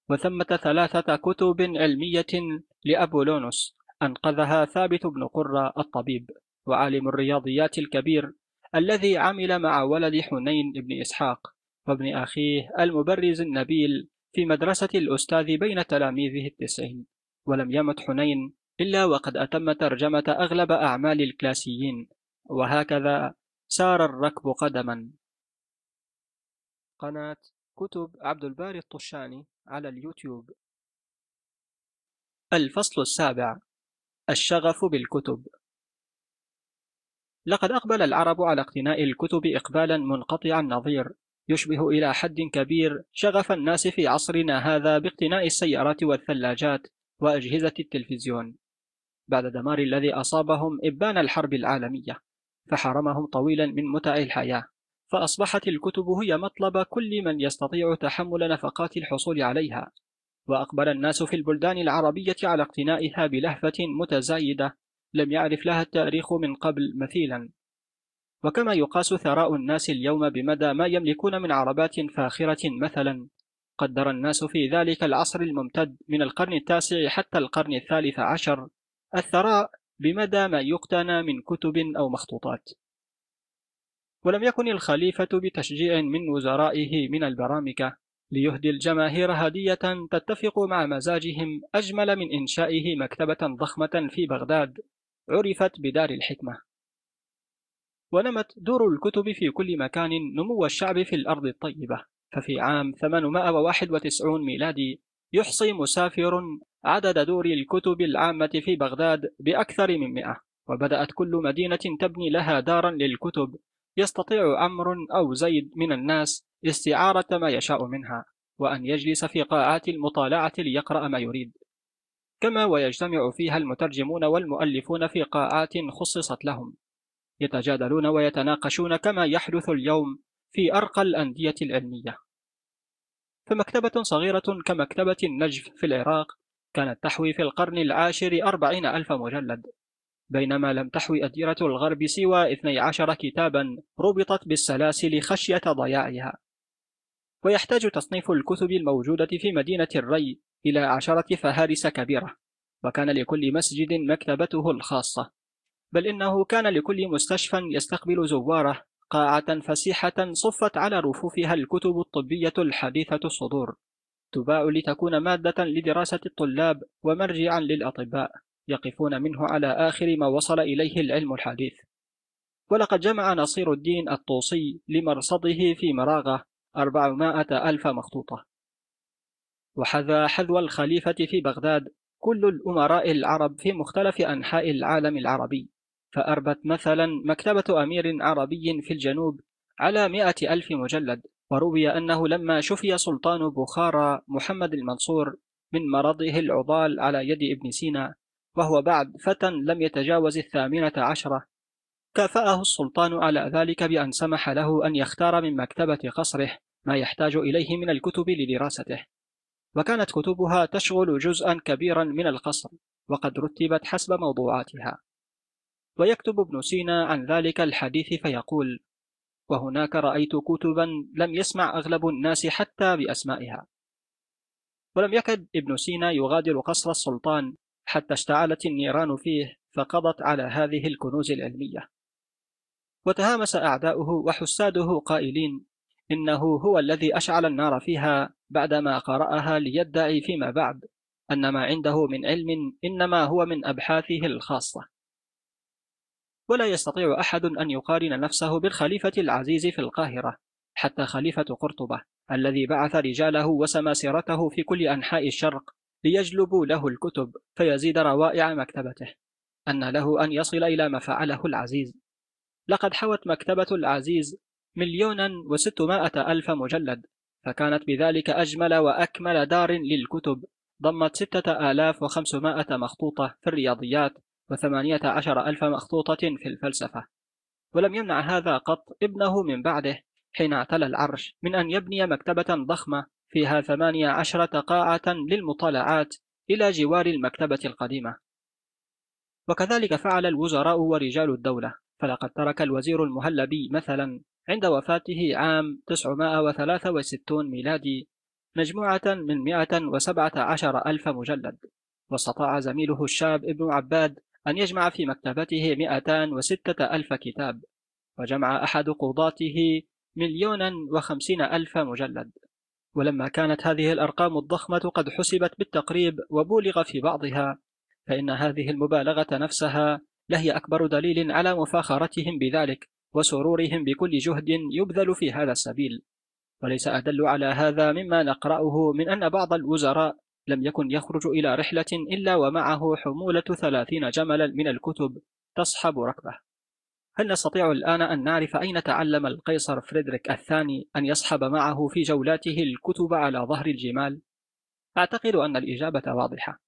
وثمة ثلاثة كتب علمية لأبولونوس أنقذها ثابت بن قرة الطبيب وعالم الرياضيات الكبير الذي عمل مع ولد حنين بن إسحاق وابن أخيه المبرز النبيل في مدرسة الأستاذ بين تلاميذه التسعين. ولم يمت حنين إلا وقد أتم ترجمة أغلب أعمال الكلاسيين وهكذا سار الركب قدما. قناة كتب عبد الباري الطشاني على اليوتيوب. الفصل السابع الشغف بالكتب. لقد أقبل العرب على اقتناء الكتب إقبالا منقطع النظير يشبه إلى حد كبير شغف الناس في عصرنا هذا باقتناء السيارات والثلاجات وأجهزة التلفزيون. بعد دمار الذي أصابهم إبان الحرب العالمية فحرمهم طويلا من متع الحياة. فأصبحت الكتب هي مطلب كل من يستطيع تحمل نفقات الحصول عليها. وأقبل الناس في البلدان العربية على اقتنائها بلهفة متزايدة لم يعرف لها التاريخ من قبل مثيلا. وكما يقاس ثراء الناس اليوم بمدى ما يملكون من عربات فاخرة مثلا قدر الناس في ذلك العصر الممتد من القرن التاسع حتى القرن الثالث عشر. الثراء بمدى ما يقتنى من كتب أو مخطوطات. ولم يكن الخليفة بتشجيع من وزرائه من البرامكة ليهدي الجماهير هدية تتفق مع مزاجهم أجمل من إنشائه مكتبة ضخمة في بغداد عرفت بدار الحكمة. ونمت دور الكتب في كل مكان نمو الشعب في الأرض الطيبة. ففي عام 891 ميلادي يحصي مسافر عدد دور الكتب العامة في بغداد بأكثر من مئة وبدأت كل مدينة تبني لها دارا للكتب. يستطيع عمرو أو زيد من الناس استعارة ما يشاء منها وأن يجلس في قاعات المطالعة ليقرأ ما يريد. كما ويجتمع فيها المترجمون والمؤلفون في قاعات خصصت لهم. يتجادلون ويتناقشون كما يحدث اليوم في أرقى الأندية العلمية. فمكتبة صغيرة كمكتبة النجف في العراق كانت تحوي في القرن العاشر أربعين ألف مجلد بينما لم تحوي أديرة الغرب سوى 12 كتابا ربطت بالسلاسل خشية ضياعها. ويحتاج تصنيف الكتب الموجودة في مدينة الري إلى عشرة فهارس كبيرة وكان لكل مسجد مكتبته الخاصة. بل إنه كان لكل مستشفى يستقبل زواره قاعة فسيحة صفت على رفوفها الكتب الطبية الحديثة الصدور. تباع لتكون مادة لدراسة الطلاب ومرجعا للأطباء يقفون منه على آخر ما وصل إليه العلم الحديث. ولقد جمع نصير الدين الطوسي لمرصده في مراغة أربعمائة ألف مخطوطة. وحذا حذو الخليفة في بغداد كل الأمراء العرب في مختلف أنحاء العالم العربي فأربت مثلا مكتبة أمير عربي في الجنوب على مئة ألف مجلد. وروي أنه لما شفي سلطان بخارى محمد المنصور من مرضه العضال على يد ابن سينا وهو بعد فتى لم يتجاوز الثامنة عشرة كافأه السلطان على ذلك بأن سمح له أن يختار من مكتبة قصره ما يحتاج إليه من الكتب لدراسته. وكانت كتبها تشغل جزءا كبيرا من القصر وقد رتبت حسب موضوعاتها. ويكتب ابن سينا عن ذلك الحديث فيقول وهناك رأيت كتبا لم يسمع أغلب الناس حتى بأسمائها. ولم يكد ابن سينا يغادر قصر السلطان حتى اشتعلت النيران فيه فقضت على هذه الكنوز العلمية. وتهامس أعداؤه وحساده قائلين إنه هو الذي أشعل النار فيها بعدما قرأها ليدعي فيما بعد أن ما عنده من علم إنما هو من أبحاثه الخاصة. ولا يستطيع أحد أن يقارن نفسه بالخليفة العزيز في القاهرة حتى خليفة قرطبة الذي بعث رجاله وسماسرته في كل أنحاء الشرق ليجلبوا له الكتب فيزيد روائع مكتبته. أن له أن يصل إلى ما فعله العزيز. لقد حوت مكتبة العزيز مليونا وستمائة ألف مجلد فكانت بذلك أجمل وأكمل دار للكتب ضمت ستة آلاف وخمسمائة مخطوطة في الرياضيات وثمانية عشر ألف مخطوطة في الفلسفة. ولم يمنع هذا قط ابنه من بعده حين اعتلى العرش من أن يبني مكتبة ضخمة فيها ثمانية عشرة قاعة للمطالعات إلى جوار المكتبة القديمة. وكذلك فعل الوزراء ورجال الدولة. فلقد ترك الوزير المهلبي مثلا عند وفاته عام 963 ميلادي مجموعة من 117 ألف مجلد. واستطاع زميله الشاب ابن عباد أن يجمع في مكتبته 206 ألف كتاب وجمع أحد قضاته مليونا وخمسين ألف مجلد. ولما كانت هذه الأرقام الضخمة قد حسبت بالتقريب وبولغ في بعضها فإن هذه المبالغة نفسها لهي أكبر دليل على مفاخرتهم بذلك وسرورهم بكل جهد يبذل في هذا السبيل. وليس أدل على هذا مما نقرأه من أن بعض الوزراء لم يكن يخرج إلى رحلة إلا ومعه حمولة ثلاثين جملا من الكتب تصحب ركبه. هل نستطيع الآن أن نعرف أين تعلم القيصر فريدريك الثاني أن يصحب معه في جولاته الكتب على ظهر الجمال؟ أعتقد أن الإجابة واضحة.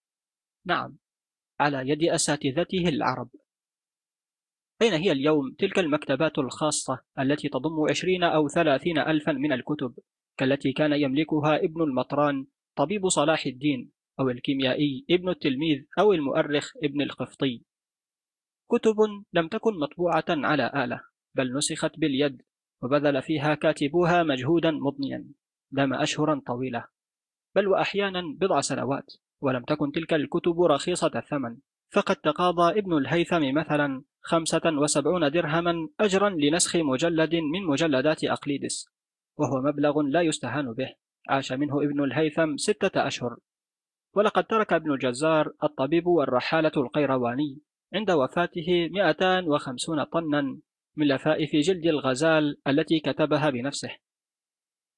نعم على يد أساتذته العرب. أين هي اليوم تلك المكتبات الخاصة التي تضم عشرين أو ثلاثين ألفا من الكتب كالتي كان يملكها ابن المطران طبيب صلاح الدين أو الكيميائي ابن التلميذ أو المؤرخ ابن القفطي. كتب لم تكن مطبوعة على آلة بل نسخت باليد وبذل فيها كاتبوها مجهودا مضنيا دام أشهرا طويلة. بل وأحيانا بضع سنوات ولم تكن تلك الكتب رخيصة الثمن. فقد تقاضى ابن الهيثم مثلا خمسة وسبعون درهما أجرا لنسخ مجلد من مجلدات أقليدس وهو مبلغ لا يستهان به. عاش منه ابن الهيثم ستة أشهر. ولقد ترك ابن الجزار الطبيب والرحالة القيرواني عند وفاته 250 طنا من لفائف جلد الغزال التي كتبها بنفسه.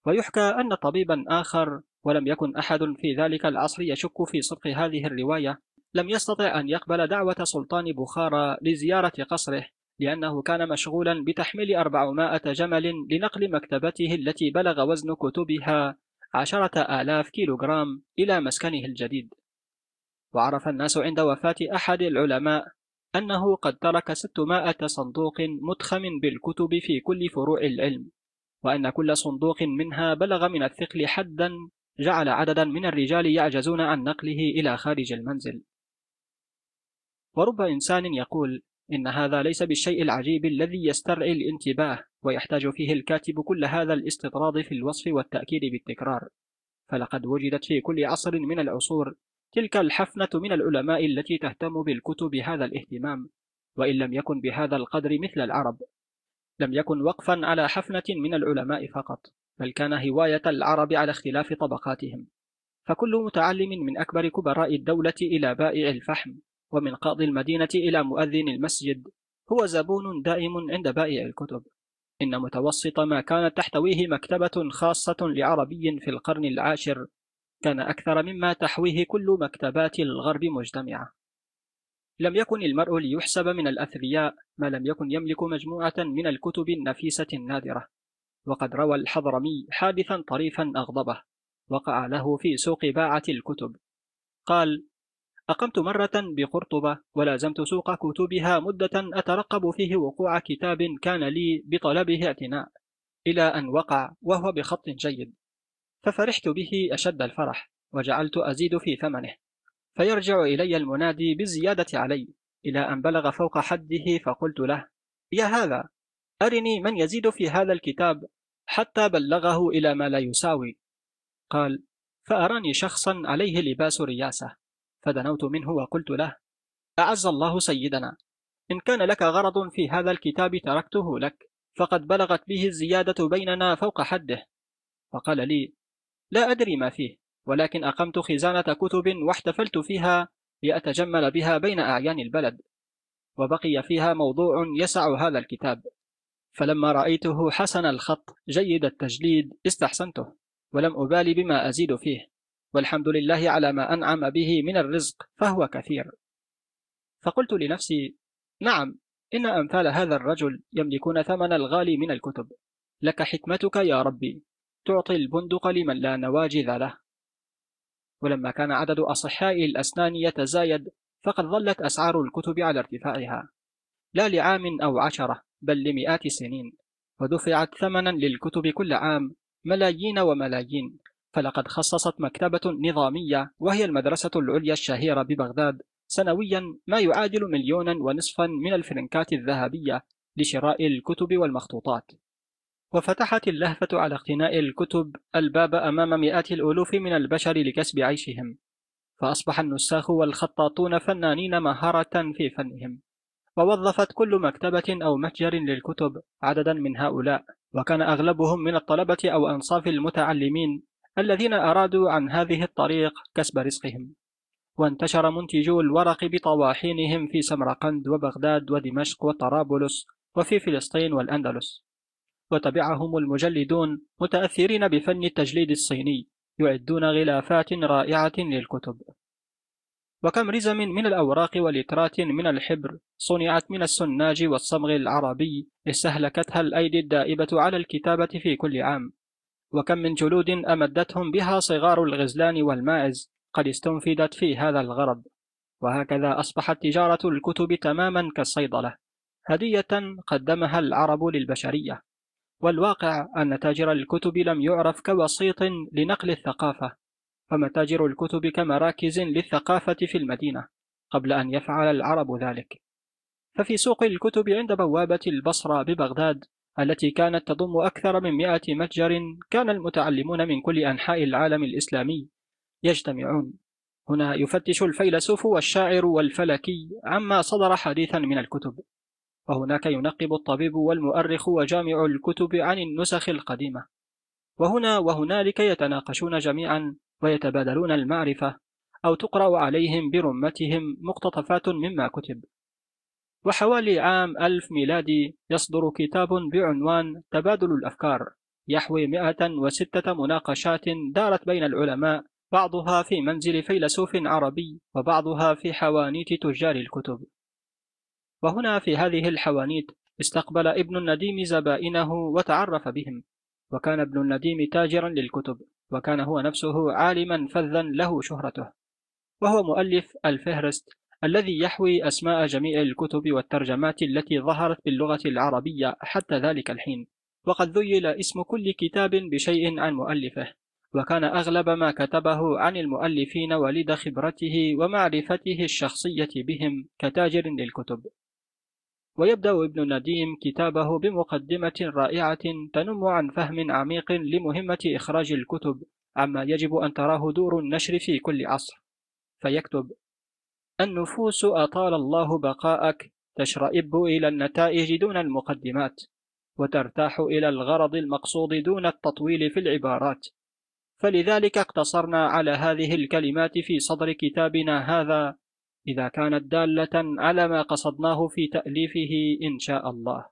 ويحكى أن طبيبا آخر ولم يكن أحد في ذلك العصر يشك في صدق هذه الرواية لم يستطع أن يقبل دعوة سلطان بخارى لزيارة قصره لأنه كان مشغولا بتحميل أربعمائة جمل لنقل مكتبته التي بلغ وزن كتبها عشرة آلاف كيلوغرام إلى مسكنه الجديد. وعرف الناس عند وفاة أحد العلماء أنه قد ترك 600 صندوق متخم بالكتب في كل فروع العلم وأن كل صندوق منها بلغ من الثقل حدا جعل عددا من الرجال يعجزون عن نقله إلى خارج المنزل. ورب إنسان يقول إن هذا ليس بالشيء العجيب الذي يسترعي الانتباه ويحتاج فيه الكاتب كل هذا الاستطراد في الوصف والتأكيد بالتكرار. فلقد وجدت في كل عصر من العصور تلك الحفنة من العلماء التي تهتم بالكتب هذا الاهتمام وإن لم يكن بهذا القدر مثل العرب. لم يكن وقفا على حفنة من العلماء فقط بل كان هواية العرب على اختلاف طبقاتهم. فكل متعلم من أكبر كبراء الدولة إلى بائع الفحم. ومن قاضي المدينة إلى مؤذن المسجد. هو زبون دائم عند بائع الكتب. إن متوسط ما كانت تحتويه مكتبة خاصة لعربي في القرن العاشر. كان أكثر مما تحويه كل مكتبات الغرب مجتمعة. لم يكن المرء ليحسب من الأثرياء ما لم يكن يملك مجموعة من الكتب النفيسة النادرة. وقد روى الحضرمي حادثا طريفا أغضبه. وقع له في سوق باعة الكتب. قال أقمت مرة بقرطبة ولازمت سوق كتبها مدة أترقب فيه وقوع كتاب كان لي بطلبه اعتناء إلى أن وقع وهو بخط جيد. ففرحت به أشد الفرح وجعلت أزيد في ثمنه. فيرجع إلي المنادي بالزيادة علي إلى أن بلغ فوق حده فقلت له يا هذا أرني من يزيد في هذا الكتاب حتى بلغه إلى ما لا يساوي. قال فأراني شخصا عليه لباس رياسة. فدنوت منه وقلت له أعز الله سيدنا إن كان لك غرض في هذا الكتاب تركته لك فقد بلغت به الزيادة بيننا فوق حده. فقال لي لا أدري ما فيه ولكن أقمت خزانة كتب واحتفلت فيها لأتجمل بها بين أعيان البلد وبقي فيها موضوع يسع هذا الكتاب. فلما رأيته حسن الخط جيد التجليد استحسنته ولم أبالي بما أزيد فيه. والحمد لله على ما أنعم به من الرزق فهو كثير. فقلت لنفسي نعم إن أمثال هذا الرجل يملكون ثمن الغالي من الكتب. لك حكمتك يا ربي تعطي البندق لمن لا نواجذ له. ولما كان عدد أصحاء الأسنان يتزايد فقد ظلت أسعار الكتب على ارتفاعها. لا لعام أو عشرة بل لمئات السنين ودفعت ثمنا للكتب كل عام ملايين وملايين. فلقد خصصت مكتبة نظامية وهي المدرسة العليا الشهيرة ببغداد. سنويا ما يعادل مليونا ونصفا من الفرنكات الذهبية لشراء الكتب والمخطوطات. وفتحت اللهفة على اقتناء الكتب الباب أمام مئات الألوف من البشر لكسب عيشهم. فأصبح النساخ والخطاطون فنانين مهارة في فنهم. ووظفت كل مكتبة أو متجر للكتب عددا من هؤلاء. وكان أغلبهم من الطلبة أو أنصاف المتعلمين. الذين أرادوا عن هذه الطريق كسب رزقهم وانتشر منتجو الورق بطواحينهم في سمرقند وبغداد ودمشق وطرابلس وفي فلسطين والأندلس. وتبعهم المجلدون متأثرين بفن التجليد الصيني يعدون غلافات رائعة للكتب. وكم رزم من الأوراق ولترات من الحبر صنعت من السناج والصمغ العربي استهلكتها الأيدي الدائبة على الكتابة في كل عام. وكم من جلود أمدتهم بها صغار الغزلان والماعز قد استنفدت في هذا الغرض وهكذا أصبحت تجارة الكتب تماما كالصيدلة. هدية قدمها العرب للبشرية. والواقع أن تاجر الكتب لم يعرف كوسيط لنقل الثقافة. ومتاجر الكتب كمراكز للثقافة في المدينة قبل أن يفعل العرب ذلك؟ ففي سوق الكتب عند بوابة البصرة ببغداد التي كانت تضم أكثر من مئة متجر كان المتعلمون من كل أنحاء العالم الإسلامي يجتمعون. هنا يفتش الفيلسوف والشاعر والفلكي عما صدر حديثا من الكتب وهناك ينقب الطبيب والمؤرخ وجامع الكتب عن النسخ القديمة. وهنا وهنالك يتناقشون جميعا ويتبادلون المعرفة أو تقرأ عليهم برمتهم مقتطفات مما كتب. وحوالي عام ألف ميلادي يصدر كتاب بعنوان تبادل الأفكار يحوي 106 مناقشات دارت بين العلماء بعضها في منزل فيلسوف عربي وبعضها في حوانيت تجار الكتب. وهنا في هذه الحوانيت استقبل ابن النديم زبائنه وتعرف بهم وكان ابن النديم تاجرا للكتب وكان هو نفسه عالما فذا له شهرته. وهو مؤلف الفهرست. الذي يحوي أسماء جميع الكتب والترجمات التي ظهرت باللغة العربية حتى ذلك الحين. وقد ذيل اسم كل كتاب بشيء عن مؤلفه. وكان أغلب ما كتبه عن المؤلفين ولد خبرته ومعرفته الشخصية بهم كتاجر للكتب. ويبدأ ابن نديم كتابه بمقدمة رائعة تنم عن فهم عميق لمهمة إخراج الكتب عما يجب أن تراه دور النشر في كل عصر. فيكتب النفوس أطال الله بقاءك تشرئب إلى النتائج دون المقدمات وترتاح إلى الغرض المقصود دون التطويل في العبارات. فلذلك اقتصرنا على هذه الكلمات في صدر كتابنا هذا. إذا كانت دالة على ما قصدناه في تأليفه إن شاء الله.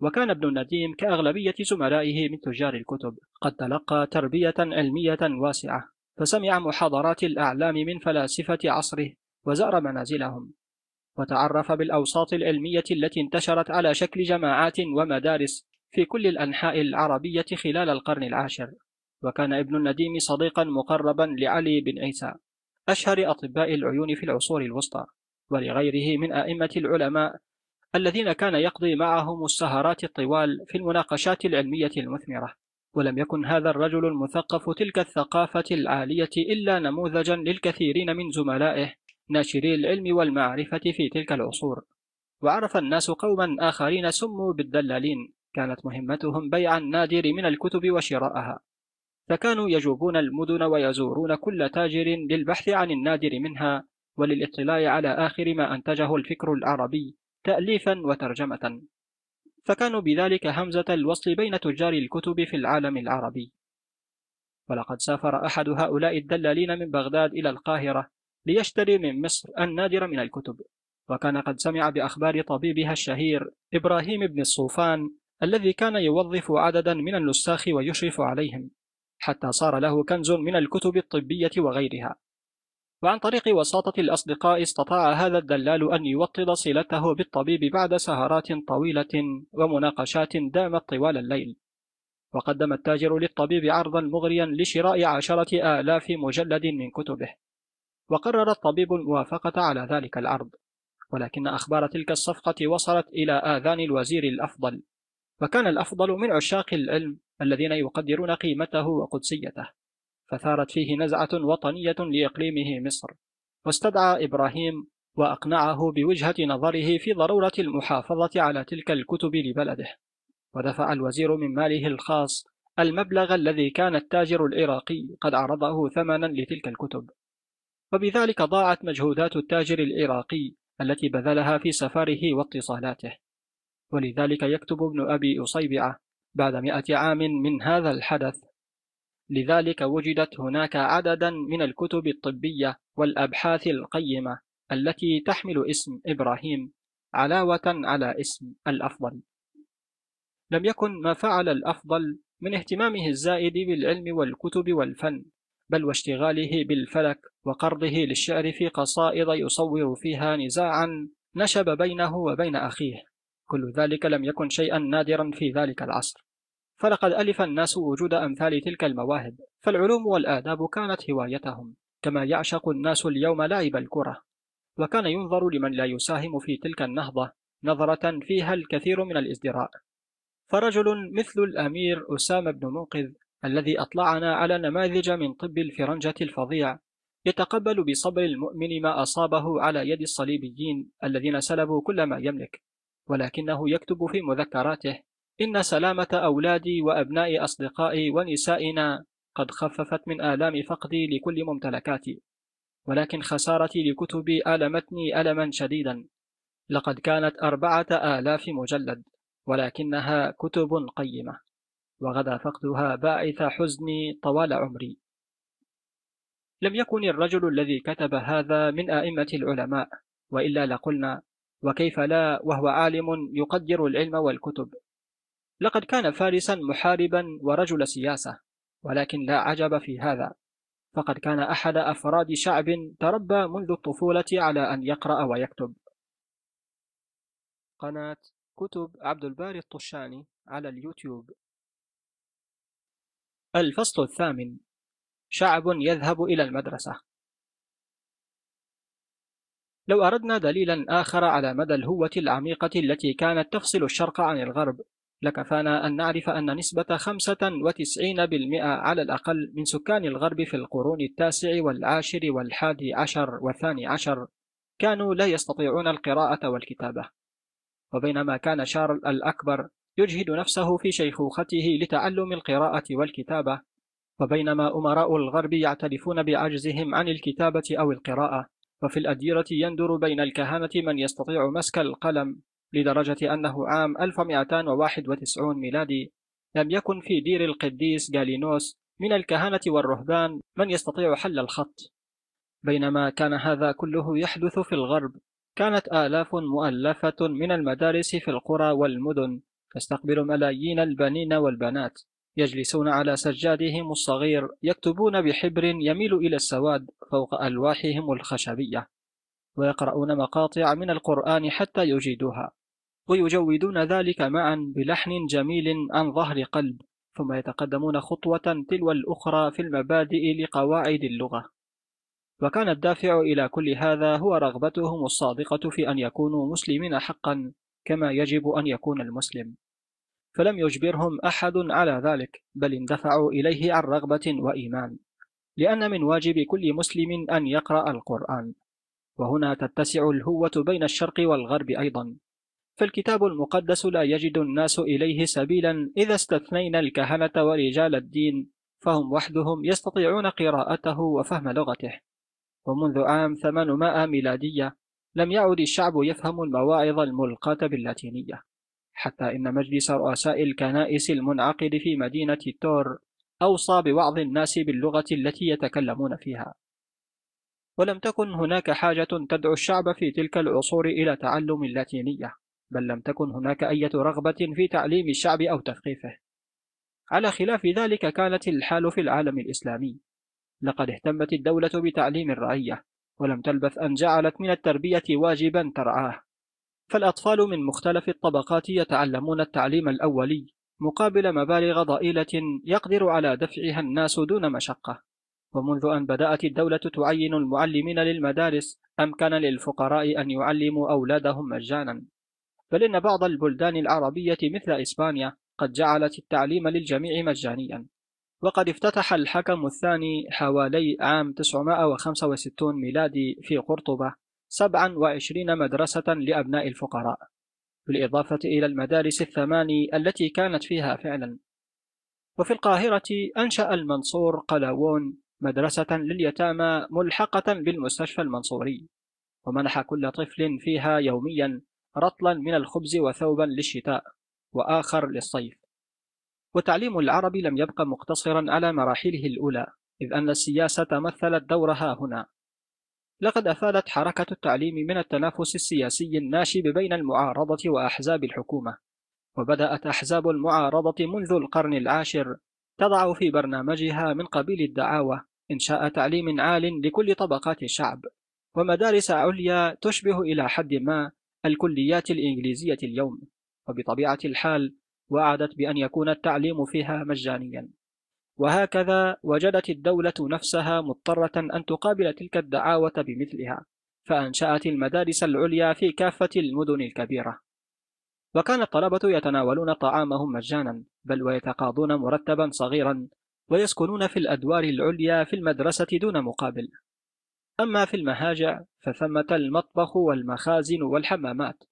وكان ابن النديم كأغلبية زملائه من تجار الكتب قد تلقى تربية علمية واسعة. فسمع محاضرات الأعلام من فلاسفة عصره وزار منازلهم وتعرف بالأوساط العلمية التي انتشرت على شكل جماعات ومدارس في كل الأنحاء العربية خلال القرن العاشر. وكان ابن النديم صديقا مقربا لعلي بن عيسى أشهر أطباء العيون في العصور الوسطى ولغيره من أئمة العلماء الذين كان يقضي معهم السهرات الطوال في المناقشات العلمية المثمرة. ولم يكن هذا الرجل المثقف تلك الثقافة العالية إلا نموذجا للكثيرين من زملائه ناشري العلم والمعرفة في تلك العصور. وعرف الناس قوما آخرين سموا بالدلالين كانت مهمتهم بيع النادر من الكتب وشراءها. فكانوا يجوبون المدن ويزورون كل تاجر للبحث عن النادر منها وللاطلاع على آخر ما أنتجه الفكر العربي تأليفا وترجمة. فكانوا بذلك همزة الوصل بين تجار الكتب في العالم العربي. ولقد سافر أحد هؤلاء الدلالين من بغداد إلى القاهرة ليشتري من مصر النادر من الكتب وكان قد سمع بأخبار طبيبها الشهير إبراهيم بن الصوفان الذي كان يوظف عددا من النساخ ويشرف عليهم حتى صار له كنز من الكتب الطبية وغيرها. وعن طريق وساطة الأصدقاء استطاع هذا الدلال أن يوطد صلته بالطبيب بعد سهرات طويلة ومناقشات دامت طوال الليل. وقدم التاجر للطبيب عرضا مغريا لشراء عشرة آلاف مجلد من كتبه. وقرر الطبيب الموافقة على ذلك العرض. ولكن أخبار تلك الصفقة وصلت إلى آذان الوزير الأفضل. وكان الأفضل من عشاق العلم الذين يقدرون قيمته وقدسيته. فثارت فيه نزعة وطنية لإقليمه مصر واستدعى إبراهيم وأقنعه بوجهة نظره في ضرورة المحافظة على تلك الكتب لبلده ودفع الوزير من ماله الخاص المبلغ الذي كان التاجر العراقي قد عرضه ثمنا لتلك الكتب. وبذلك ضاعت مجهودات التاجر العراقي التي بذلها في سفره واتصالاته. ولذلك يكتب ابن أبي أصيبعة بعد مئة عام من هذا الحدث لذلك وجدت هناك عددا من الكتب الطبية والأبحاث القيمة التي تحمل اسم إبراهيم علاوة على اسم الأفضل. لم يكن ما فعل الأفضل من اهتمامه الزائد بالعلم والكتب والفن بل واشتغاله بالفلك وقرضه للشعر في قصائد يصور فيها نزاعا نشب بينه وبين أخيه. كل ذلك لم يكن شيئا نادرا في ذلك العصر. فلقد ألف الناس وجود أمثال تلك المواهب فالعلوم والآداب كانت هوايتهم كما يعشق الناس اليوم لعب الكرة. وكان ينظر لمن لا يساهم في تلك النهضة نظرة فيها الكثير من الازدراء. فرجل مثل الأمير أسامة بن منقذ الذي أطلعنا على نماذج من طب الفرنجة الفظيع يتقبل بصبر المؤمن ما أصابه على يد الصليبيين الذين سلبوا كل ما يملك ولكنه يكتب في مذكراته إن سلامة أولادي وأبناء أصدقائي ونسائنا قد خففت من آلام فقدي لكل ممتلكاتي. ولكن خسارتي لكتبي آلمتني ألما شديدا. لقد كانت أربعة آلاف مجلد ولكنها كتب قيمة. وغدا فقدها باعث حزني طوال عمري. لم يكن الرجل الذي كتب هذا من آئمة العلماء وإلا لقلنا وكيف لا؟ وهو عالم يقدر العلم والكتب. لقد كان فارسا محاربا ورجل سياسة ولكن لا عجب في هذا. فقد كان أحد أفراد شعب تربى منذ الطفولة على أن يقرأ ويكتب. قناة كتب عبد الباري الطشاني على اليوتيوب. الفصل الثامن. شعب يذهب إلى المدرسة. لو أردنا دليلا آخر على مدى الهوة العميقة التي كانت تفصل الشرق عن الغرب لكفانا أن نعرف أن نسبة 95% على الأقل من سكان الغرب في القرون التاسع والعاشر والحادي عشر والثاني عشر كانوا لا يستطيعون القراءة والكتابة. وبينما كان شارل الأكبر يجهد نفسه في شيخوخته لتعلم القراءة والكتابة. وبينما أمراء الغرب يعترفون بعجزهم عن الكتابة أو القراءة. وفي الأديرة يندر بين الكهنة من يستطيع مسك القلم. لدرجة أنه عام 1291 ميلادي لم يكن في دير القديس جالينوس من الكهنة والرهبان من يستطيع حل الخط. بينما كان هذا كله يحدث في الغرب كانت آلاف مؤلفة من المدارس في القرى والمدن تستقبل ملايين البنين والبنات يجلسون على سجادهم الصغير يكتبون بحبر يميل إلى السواد فوق ألواحهم الخشبية ويقرؤون مقاطع من القرآن حتى يجيدوها. ويجودون ذلك معا بلحن جميل عن ظهر قلب ثم يتقدمون خطوة تلو الأخرى في المبادئ لقواعد اللغة. وكان الدافع إلى كل هذا هو رغبتهم الصادقة في أن يكونوا مسلمين حقا كما يجب أن يكون المسلم. فلم يجبرهم أحد على ذلك بل اندفعوا إليه عن رغبة وإيمان لأن من واجب كل مسلم أن يقرأ القرآن. وهنا تتسع الهوة بين الشرق والغرب أيضا. فالكتاب المقدس لا يجد الناس إليه سبيلا إذا استثنينا الكهنة ورجال الدين فهم وحدهم يستطيعون قراءته وفهم لغته. ومنذ عام 800 ميلادية لم يعد الشعب يفهم المواعظ الملقاة باللاتينية. حتى إن مجلس رؤساء الكنائس المنعقد في مدينة تور أوصى بوعظ الناس باللغة التي يتكلمون فيها. ولم تكن هناك حاجة تدعو الشعب في تلك العصور إلى تعلم اللاتينية. بل لم تكن هناك أي رغبة في تعليم الشعب أو تثقيفه. على خلاف ذلك كانت الحال في العالم الإسلامي. لقد اهتمت الدولة بتعليم الرعية ولم تلبث أن جعلت من التربية واجبا ترعاه. فالأطفال من مختلف الطبقات يتعلمون التعليم الأولي مقابل مبالغ ضئيلة يقدر على دفعها الناس دون مشقة. ومنذ أن بدأت الدولة تعين المعلمين للمدارس أمكن للفقراء أن يعلموا أولادهم مجانا. بل إن بعض البلدان العربية مثل إسبانيا قد جعلت التعليم للجميع مجانيا. وقد افتتح الحكم الثاني حوالي عام 965 ميلادي في قرطبة 27 مدرسة لأبناء الفقراء. بالإضافة إلى المدارس الثماني التي كانت فيها فعلا. وفي القاهرة أنشأ المنصور قلاوون مدرسة لليتامى ملحقة بالمستشفى المنصوري. ومنح كل طفل فيها يوميا رطلا من الخبز وثوبا للشتاء وآخر للصيف. وتعليم العرب لم يبق مقتصرا على مراحله الأولى إذ أن السياسة مثلت دورها هنا. لقد أفادت حركة التعليم من التنافس السياسي الناشب بين المعارضة وأحزاب الحكومة. وبدأت أحزاب المعارضة منذ القرن العاشر تضع في برنامجها من قبيل الدعاوى إنشاء تعليم عال لكل طبقات الشعب. ومدارس عليا تشبه إلى حد ما الكليات الإنجليزية اليوم وبطبيعة الحال وعدت بأن يكون التعليم فيها مجانيا. وهكذا وجدت الدولة نفسها مضطرة أن تقابل تلك الدعاوة بمثلها فأنشأت المدارس العليا في كافة المدن الكبيرة. وكان الطلبة يتناولون طعامهم مجانا بل ويتقاضون مرتبا صغيرا ويسكنون في الأدوار العليا في المدرسة دون مقابل. أما في المهاجع فثمة المطبخ والمخازن والحمامات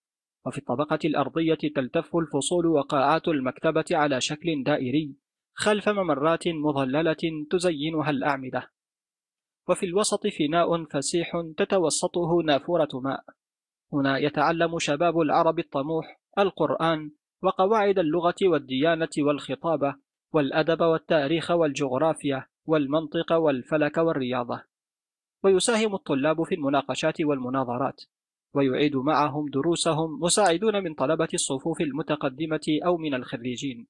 وفي الطبقة الأرضية تلتف الفصول وقاعات المكتبة على شكل دائري خلف ممرات مظللة تزينها الأعمدة. وفي الوسط فناء فسيح تتوسطه نافورة ماء. هنا يتعلم شباب العرب الطموح القرآن وقواعد اللغة والديانة والخطابة والأدب والتاريخ والجغرافيا والمنطق والفلك والرياضة. ويساهم الطلاب في المناقشات والمناظرات ويعيد معهم دروسهم مساعدون من طلبة الصفوف المتقدمة أو من الخريجين.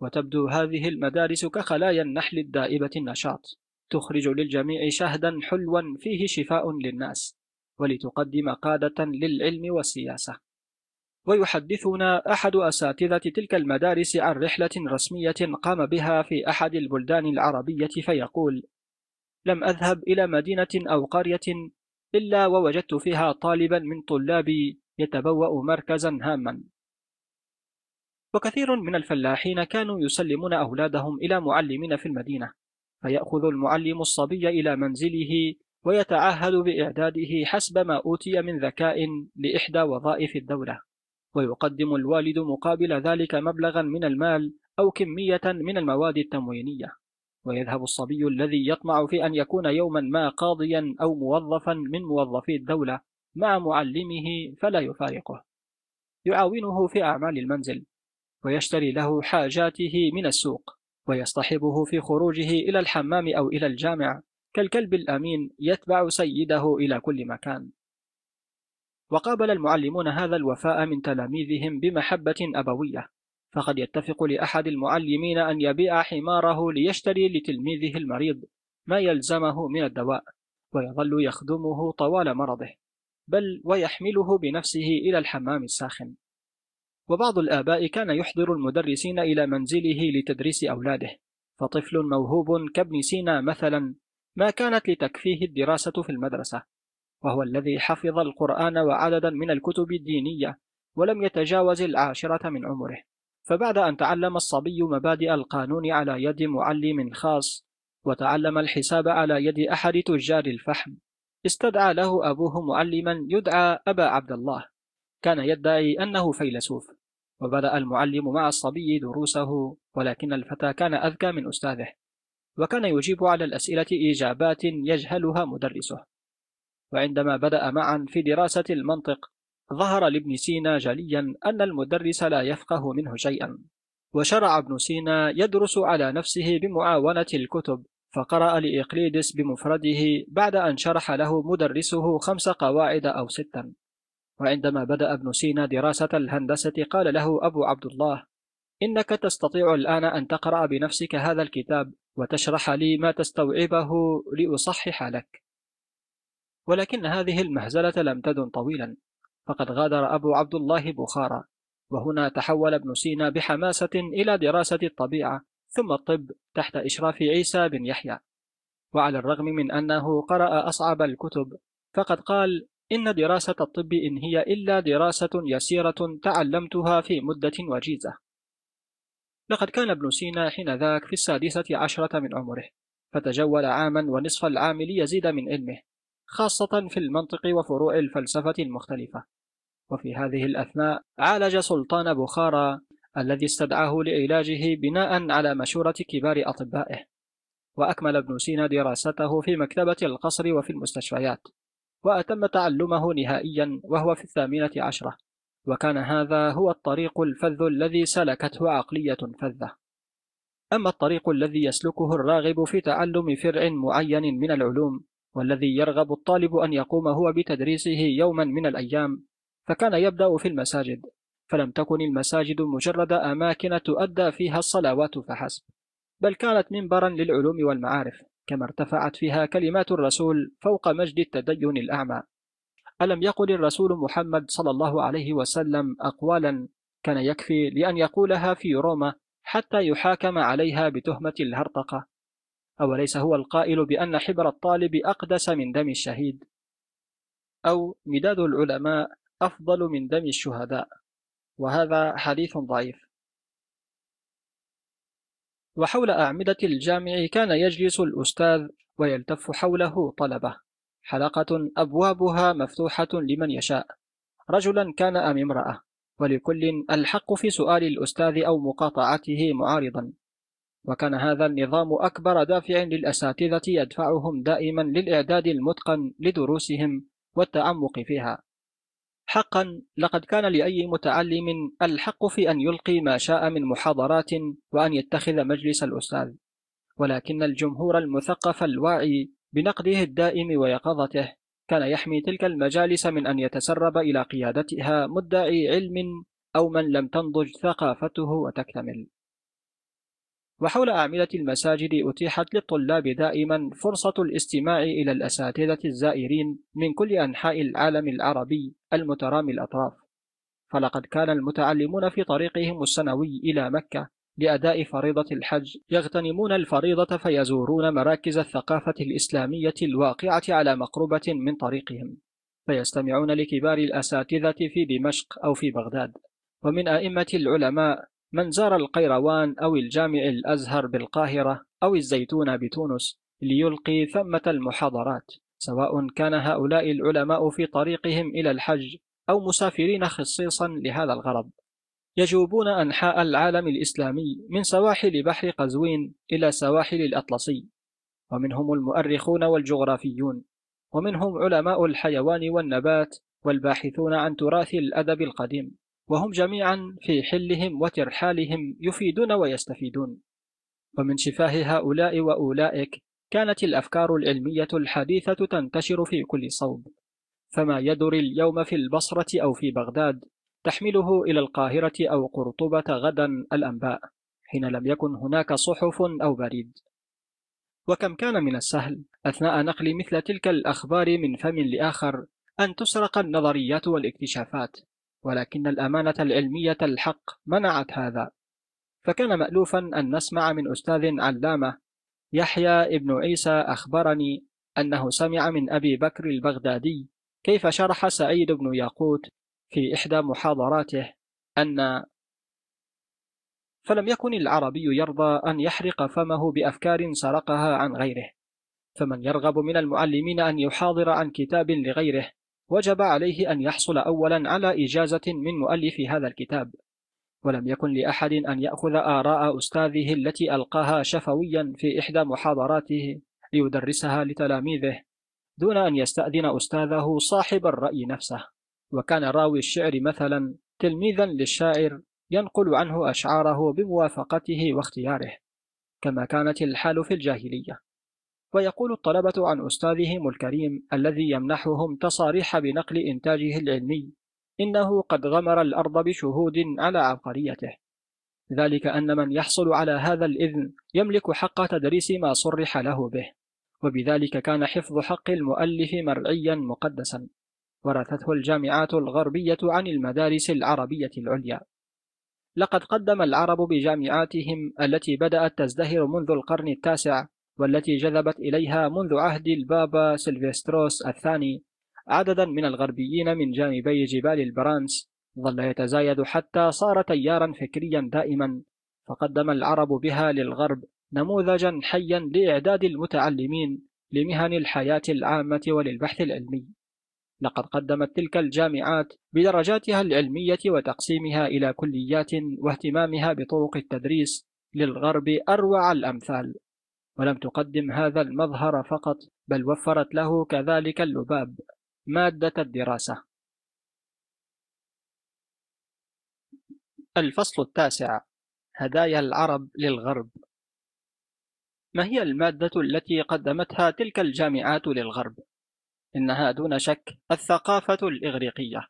وتبدو هذه المدارس كخلايا النحل الدائبة النشاط تخرج للجميع شهدا حلوا فيه شفاء للناس ولتقدم قادة للعلم والسياسة. ويحدثنا أحد أساتذة تلك المدارس عن رحلة رسمية قام بها في أحد البلدان العربية فيقول لم أذهب إلى مدينة أو قرية إلا ووجدت فيها طالبا من طلابي يتبوأ مركزا هاما. وكثير من الفلاحين كانوا يسلمون أولادهم إلى معلمين في المدينة فيأخذ المعلم الصبي إلى منزله ويتعهد بإعداده حسب ما أوتي من ذكاء لإحدى وظائف الدولة. ويقدم الوالد مقابل ذلك مبلغا من المال أو كمية من المواد التموينية. ويذهب الصبي الذي يطمع في أن يكون يوما ما قاضيا أو موظفا من موظفي الدولة مع معلمه فلا يفارقه. يعاونه في أعمال المنزل ويشتري له حاجاته من السوق ويصطحبه في خروجه إلى الحمام أو إلى الجامع كالكلب الأمين يتبع سيده إلى كل مكان. وقابل المعلمون هذا الوفاء من تلاميذهم بمحبة أبوية. فقد يتفق لأحد المعلمين أن يبيع حماره ليشتري لتلميذه المريض ما يلزمه من الدواء ويظل يخدمه طوال مرضه بل ويحمله بنفسه إلى الحمام الساخن. وبعض الآباء كان يحضر المدرسين إلى منزله لتدريس أولاده فطفل موهوب كابن سينا مثلا ما كانت لتكفيه الدراسة في المدرسة وهو الذي حفظ القرآن وعددا من الكتب الدينية ولم يتجاوز العاشرة من عمره. فبعد أن تعلم الصبي مبادئ القانون على يد معلم خاص وتعلم الحساب على يد أحد تجار الفحم استدعى له أبوه معلما يدعى أبا عبد الله. كان يدعي أنه فيلسوف وبدأ المعلم مع الصبي دروسه ولكن الفتى كان أذكى من أستاذه وكان يجيب على الأسئلة إجابات يجهلها مدرسه. وعندما بدأ معا في دراسة المنطق ظهر لابن سينا جليا أن المدرس لا يفقه منه شيئا. وشرع ابن سينا يدرس على نفسه بمعاونة الكتب فقرأ لإقليدس بمفرده بعد أن شرح له مدرسه خمس قواعد أو ستا. وعندما بدأ ابن سينا دراسة الهندسة قال له أبو عبد الله إنك تستطيع الآن أن تقرأ بنفسك هذا الكتاب وتشرح لي ما تستوعبه لأصحح لك. ولكن هذه المهزلة لم تدن طويلا. فقد غادر أبو عبد الله بخارى وهنا تحول ابن سينا بحماسة إلى دراسة الطبيعة ثم الطب تحت إشراف عيسى بن يحيى. وعلى الرغم من أنه قرأ أصعب الكتب فقد قال إن دراسة الطب إن هي إلا دراسة يسيرة تعلمتها في مدة وجيزة لقد كان ابن سينا حين ذاك في السادسة عشرة من عمره فتجول عاما ونصف العام ليزيد من علمه. خاصة في المنطق وفروع الفلسفة المختلفة. وفي هذه الأثناء عالج سلطان بخارى الذي استدعاه لعلاجه بناء على مشورة كبار أطبائه. وأكمل ابن سينا دراسته في مكتبة القصر وفي المستشفيات. وأتم تعلمه نهائيا وهو في الثامنة عشرة. وكان هذا هو الطريق الفذ الذي سلكته عقلية فذة. أما الطريق الذي يسلكه الراغب في تعلم فرع معين من العلوم والذي يرغب الطالب أن يقوم هو بتدريسه يوما من الأيام فكان يبدأ في المساجد فلم تكن المساجد مجرد أماكن تؤدى فيها الصلوات فحسب بل كانت منبرا للعلوم والمعارف كما ارتفعت فيها كلمات الرسول فوق مجد التدين الأعمى. ألم يقل الرسول محمد صلى الله عليه وسلم أقوالا كان يكفي لأن يقولها في روما حتى يحاكم عليها بتهمة الهرطقة؟ أوليس هو القائل بأن حبر الطالب أقدس من دم الشهيد؟ أو مداد العلماء أفضل من دم الشهداء؟ وهذا حديث ضعيف. وحول أعمدة الجامع كان يجلس الأستاذ ويلتف حوله طلبة. حلقة أبوابها مفتوحة لمن يشاء. رجلا كان أم امرأة. ولكل ألحق في سؤال الأستاذ أو مقاطعته معارضا. وكان هذا النظام أكبر دافع للأساتذة يدفعهم دائما للإعداد المتقن لدروسهم والتعمق فيها. حقا لقد كان لأي متعلم الحق في أن يلقي ما شاء من محاضرات وأن يتخذ مجلس الأستاذ. ولكن الجمهور المثقف الواعي بنقده الدائم ويقظته كان يحمي تلك المجالس من أن يتسرب إلى قيادتها مدعي علم أو من لم تنضج ثقافته وتكتمل. وحول أعمدة المساجد أتيحت للطلاب دائما فرصة الاستماع إلى الأساتذة الزائرين من كل أنحاء العالم العربي المترامي الأطراف. فلقد كان المتعلمون في طريقهم السنوي إلى مكة لأداء فريضة الحج يغتنمون الفريضة فيزورون مراكز الثقافة الإسلامية الواقعة على مقربة من طريقهم فيستمعون لكبار الأساتذة في دمشق أو في بغداد. ومن أئمة العلماء من زار القيروان أو الجامع الأزهر بالقاهرة أو الزيتون بتونس ليلقي ثمة المحاضرات سواء كان هؤلاء العلماء في طريقهم إلى الحج أو مسافرين خصيصا لهذا الغرض. يجوبون أنحاء العالم الإسلامي من سواحل بحر قزوين إلى سواحل الأطلسي ومنهم المؤرخون والجغرافيون ومنهم علماء الحيوان والنبات والباحثون عن تراث الأدب القديم. وهم جميعا في حلهم وترحالهم يفيدون ويستفيدون. ومن شفاه هؤلاء وأولئك كانت الأفكار العلمية الحديثة تنتشر في كل صوب. فما يدر اليوم في البصرة أو في بغداد تحمله إلى القاهرة أو قرطبة غدا الأنباء حين لم يكن هناك صحف أو بريد. وكم كان من السهل أثناء نقل مثل تلك الأخبار من فم لآخر أن تسرق النظريات والاكتشافات. ولكن الأمانة العلمية الحق منعت هذا. فكان مألوفا أن نسمع من أستاذ علامة يحيى ابن عيسى أخبرني أنه سمع من أبي بكر البغدادي كيف شرح سعيد بن ياقوت في إحدى محاضراته أن فلم يكن العربي يرضى أن يحرق فمه بأفكار سرقها عن غيره فمن يرغب من المعلمين أن يحاضر عن كتاب لغيره وجب عليه أن يحصل أولا على إجازة من مؤلف هذا الكتاب ولم يكن لأحد أن يأخذ آراء أستاذه التي ألقاها شفويا في إحدى محاضراته ليدرسها لتلاميذه دون أن يستأذن أستاذه صاحب الرأي نفسه. وكان راوي الشعر مثلا تلميذا للشاعر ينقل عنه أشعاره بموافقته واختياره كما كانت الحال في الجاهلية. ويقول الطلبة عن أستاذهم الكريم الذي يمنحهم تصاريح بنقل إنتاجه العلمي إنه قد غمر الأرض بشهود على عبقريته. ذلك أن من يحصل على هذا الإذن يملك حق تدريس ما صرح له به وبذلك كان حفظ حق المؤلف مرعيا مقدسا. ورثته الجامعات الغربية عن المدارس العربية العليا. لقد قدم العرب بجامعاتهم التي بدأت تزدهر منذ القرن التاسع والتي جذبت إليها منذ عهد البابا سيلفستروس الثاني عددا من الغربيين من جانبي جبال البرانس ظل يتزايد حتى صار تيارا فكريا دائما فقدم العرب بها للغرب نموذجا حيا لإعداد المتعلمين لمهن الحياة العامة وللبحث العلمي. لقد قدمت تلك الجامعات بدرجاتها العلمية وتقسيمها إلى كليات واهتمامها بطرق التدريس للغرب أروع الأمثال. ولم تقدم هذا المظهر فقط بل وفرت له كذلك اللباب مادة الدراسة. الفصل التاسع هدايا العرب للغرب. ما هي المادة التي قدمتها تلك الجامعات للغرب؟ إنها دون شك الثقافة الإغريقية.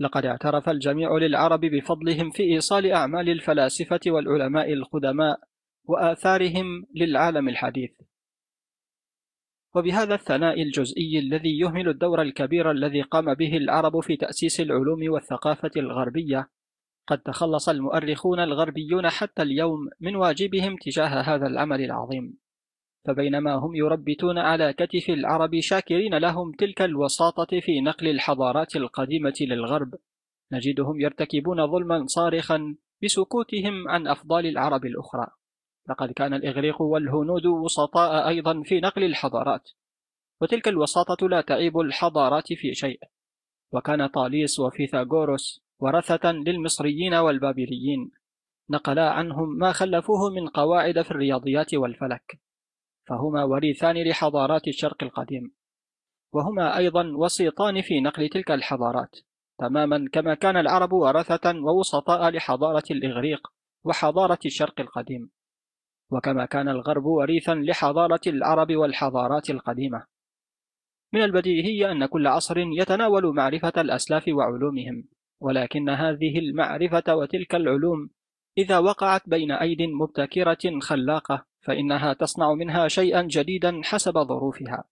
لقد اعترف الجميع للعرب بفضلهم في إيصال أعمال الفلاسفة والعلماء القدماء. وآثارهم للعالم الحديث. وبهذا الثناء الجزئي الذي يهمل الدور الكبير الذي قام به العرب في تأسيس العلوم والثقافة الغربية قد تخلص المؤرخون الغربيون حتى اليوم من واجبهم تجاه هذا العمل العظيم. فبينما هم يربتون على كتف العرب شاكرين لهم تلك الوساطة في نقل الحضارات القديمة للغرب نجدهم يرتكبون ظلما صارخا بسكوتهم عن أفضال العرب الأخرى. لقد كان الإغريق والهنود وسطاء أيضا في نقل الحضارات وتلك الوساطة لا تعيب الحضارات في شيء. وكان طاليس وفيثاغورس ورثة للمصريين والبابليين نقلا عنهم ما خلفوه من قواعد في الرياضيات والفلك فهما وريثان لحضارات الشرق القديم وهما أيضا وسيطان في نقل تلك الحضارات تماما كما كان العرب ورثة ووسطاء لحضارة الإغريق وحضارة الشرق القديم. وكما كان الغرب وريثا لحضارة العرب والحضارات القديمة. من البديهي أن كل عصر يتناول معرفة الأسلاف وعلومهم ولكن هذه المعرفة وتلك العلوم إذا وقعت بين أيد مبتكرة خلاقة فإنها تصنع منها شيئا جديدا حسب ظروفها.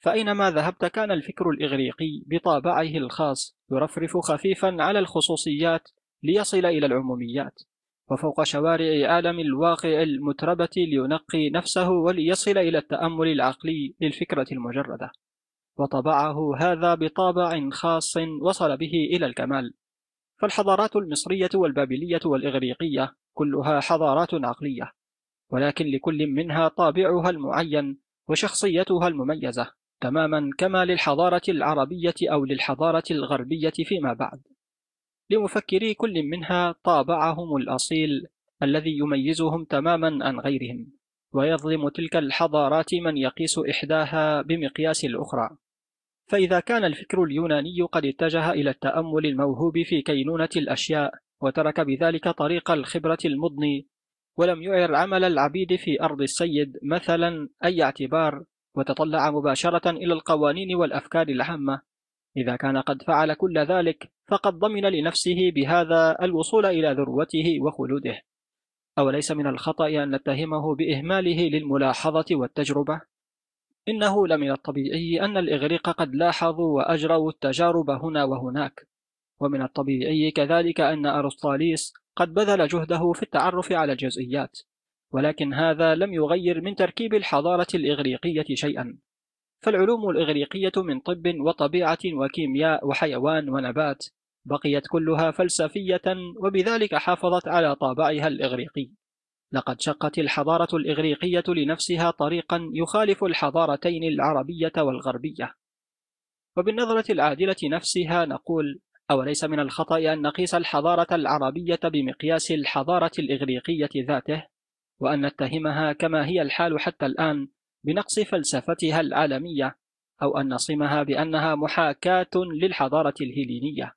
فأينما ذهبت كان الفكر الإغريقي بطابعه الخاص يرفرف خفيفا على الخصوصيات ليصل إلى العموميات. وفوق شوارع عالم الواقع المتربة لينقي نفسه وليصل إلى التأمل العقلي للفكرة المجردة. وطبعه هذا بطابع خاص وصل به إلى الكمال. فالحضارات المصرية والبابلية والإغريقية كلها حضارات عقلية. ولكن لكل منها طابعها المعين وشخصيتها المميزة تماما كما للحضارة العربية أو للحضارة الغربية فيما بعد. لمفكري كل منها طابعهم الأصيل الذي يميزهم تماما عن غيرهم ويظلم تلك الحضارات من يقيس إحداها بمقياس الأخرى. فإذا كان الفكر اليوناني قد اتجه إلى التأمل الموهوب في كينونة الأشياء وترك بذلك طريق الخبرة المضني ولم يعر عمل العبيد في أرض السيد مثلا أي اعتبار وتطلع مباشرة إلى القوانين والأفكار العامة. إذا كان قد فعل كل ذلك فقد ضمن لنفسه بهذا الوصول إلى ذروته وخلوده. أوليس من الخطأ أن نتهمه بإهماله للملاحظة والتجربة؟ إنه لمن الطبيعي أن الإغريق قد لاحظوا وأجروا التجارب هنا وهناك. ومن الطبيعي كذلك أن أرسطاليس قد بذل جهده في التعرف على الجزئيات ولكن هذا لم يغير من تركيب الحضارة الإغريقية شيئا. فالعلوم الإغريقية من طب وطبيعة وكيمياء وحيوان ونبات بقيت كلها فلسفية وبذلك حافظت على طابعها الإغريقي. لقد شقت الحضارة الإغريقية لنفسها طريقا يخالف الحضارتين العربية والغربية. وبالنظرة العادلة نفسها نقول أوليس من الخطأ أن نقيس الحضارة العربية بمقياس الحضارة الإغريقية ذاته وأن نتهمها كما هي الحال حتى الآن بنقص فلسفتها العالمية أو أن نصمها بأنها محاكاة للحضارة الهيلينية.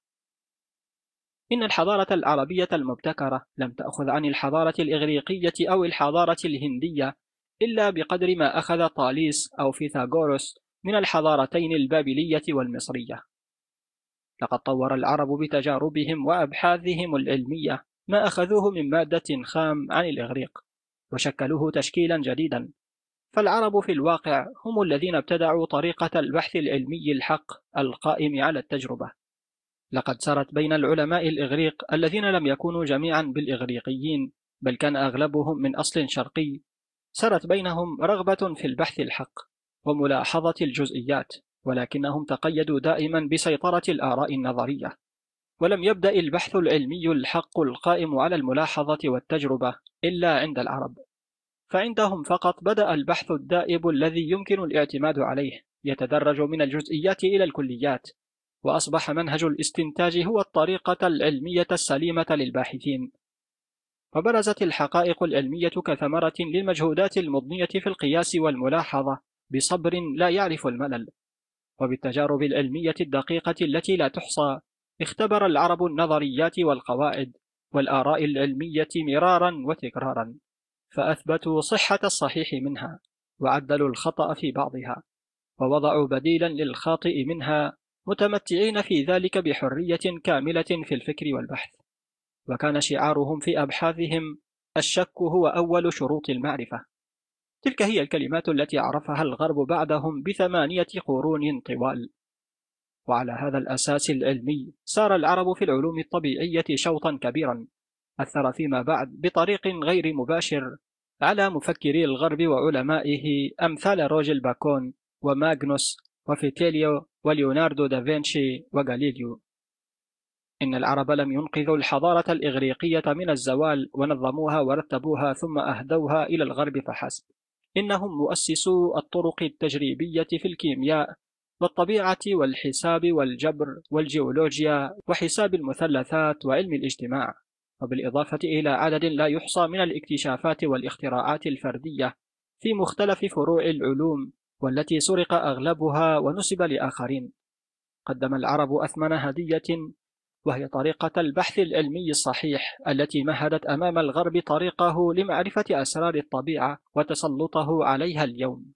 إن الحضارة العربية المبتكرة لم تأخذ عن الحضارة الإغريقية أو الحضارة الهندية إلا بقدر ما أخذ طاليس أو فيثاغورس من الحضارتين البابلية والمصرية. لقد طور العرب بتجاربهم وأبحاثهم العلمية ما أخذوه من مادة خام عن الإغريق وشكلوه تشكيلا جديدا. فالعرب في الواقع هم الذين ابتدعوا طريقة البحث العلمي الحق القائم على التجربة. لقد سرت بين العلماء الإغريق الذين لم يكونوا جميعا بالإغريقيين بل كان أغلبهم من أصل شرقي. سرت بينهم رغبة في البحث الحق وملاحظة الجزئيات ولكنهم تقيدوا دائما بسيطرة الآراء النظرية. ولم يبدأ البحث العلمي الحق القائم على الملاحظة والتجربة إلا عند العرب. فعندهم فقط بدأ البحث الدائب الذي يمكن الاعتماد عليه يتدرج من الجزئيات إلى الكليات وأصبح منهج الاستنتاج هو الطريقة العلمية السليمة للباحثين. وبرزت الحقائق العلمية كثمرة للمجهودات المضنية في القياس والملاحظة بصبر لا يعرف الملل. وبالتجارب العلمية الدقيقة التي لا تحصى اختبر العرب النظريات والقواعد والآراء العلمية مرارا وتكرارا. فأثبتوا صحة الصحيح منها وعدلوا الخطأ في بعضها ووضعوا بديلا للخاطئ منها متمتعين في ذلك بحرية كاملة في الفكر والبحث. وكان شعارهم في أبحاثهم الشك هو أول شروط المعرفة. تلك هي الكلمات التي عرفها الغرب بعدهم بثمانية قرون طوال. وعلى هذا الأساس العلمي سار العرب في العلوم الطبيعية شوطا كبيرا. أثر فيما بعد بطريق غير مباشر على مفكري الغرب وعلمائه أمثال روجل باكون وماغنوس وفيتيليو وليوناردو دافنشي وغاليليو. إن العرب لم ينقذوا الحضارة الإغريقية من الزوال ونظموها ورتبوها ثم أهدوها إلى الغرب فحسب. إنهم مؤسسو الطرق التجريبية في الكيمياء والطبيعة والحساب والجبر والجيولوجيا وحساب المثلثات وعلم الاجتماع. وبالإضافة إلى عدد لا يحصى من الاكتشافات والاختراعات الفردية في مختلف فروع العلوم والتي سرق أغلبها ونسب لآخرين. قدم العرب أثمن هدية وهي طريقة البحث العلمي الصحيح التي مهدت أمام الغرب طريقه لمعرفة أسرار الطبيعة وتسلطه عليها اليوم.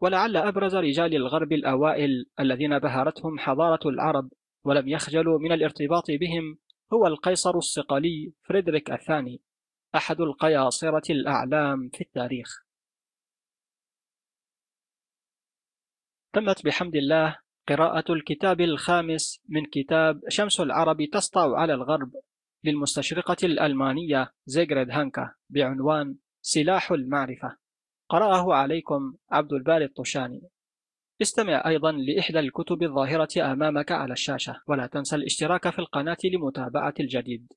ولعل أبرز رجال الغرب الأوائل الذين بهرتهم حضارة العرب ولم يخجلوا من الارتباط بهم هو القيصر الصقلي فريدريك الثاني أحد القياصرة الأعلام في التاريخ. تمت بحمد الله قراءة الكتاب الخامس من كتاب شمس العرب تسطع على الغرب للمستشرقة الألمانية زيغريد هانكا بعنوان سلاح المعرفة. قرأه عليكم عبد الباري الطشاني استمع أيضا لإحدى الكتب الظاهرة أمامك على الشاشة ولا تنسى الاشتراك في القناة لمتابعة الجديد.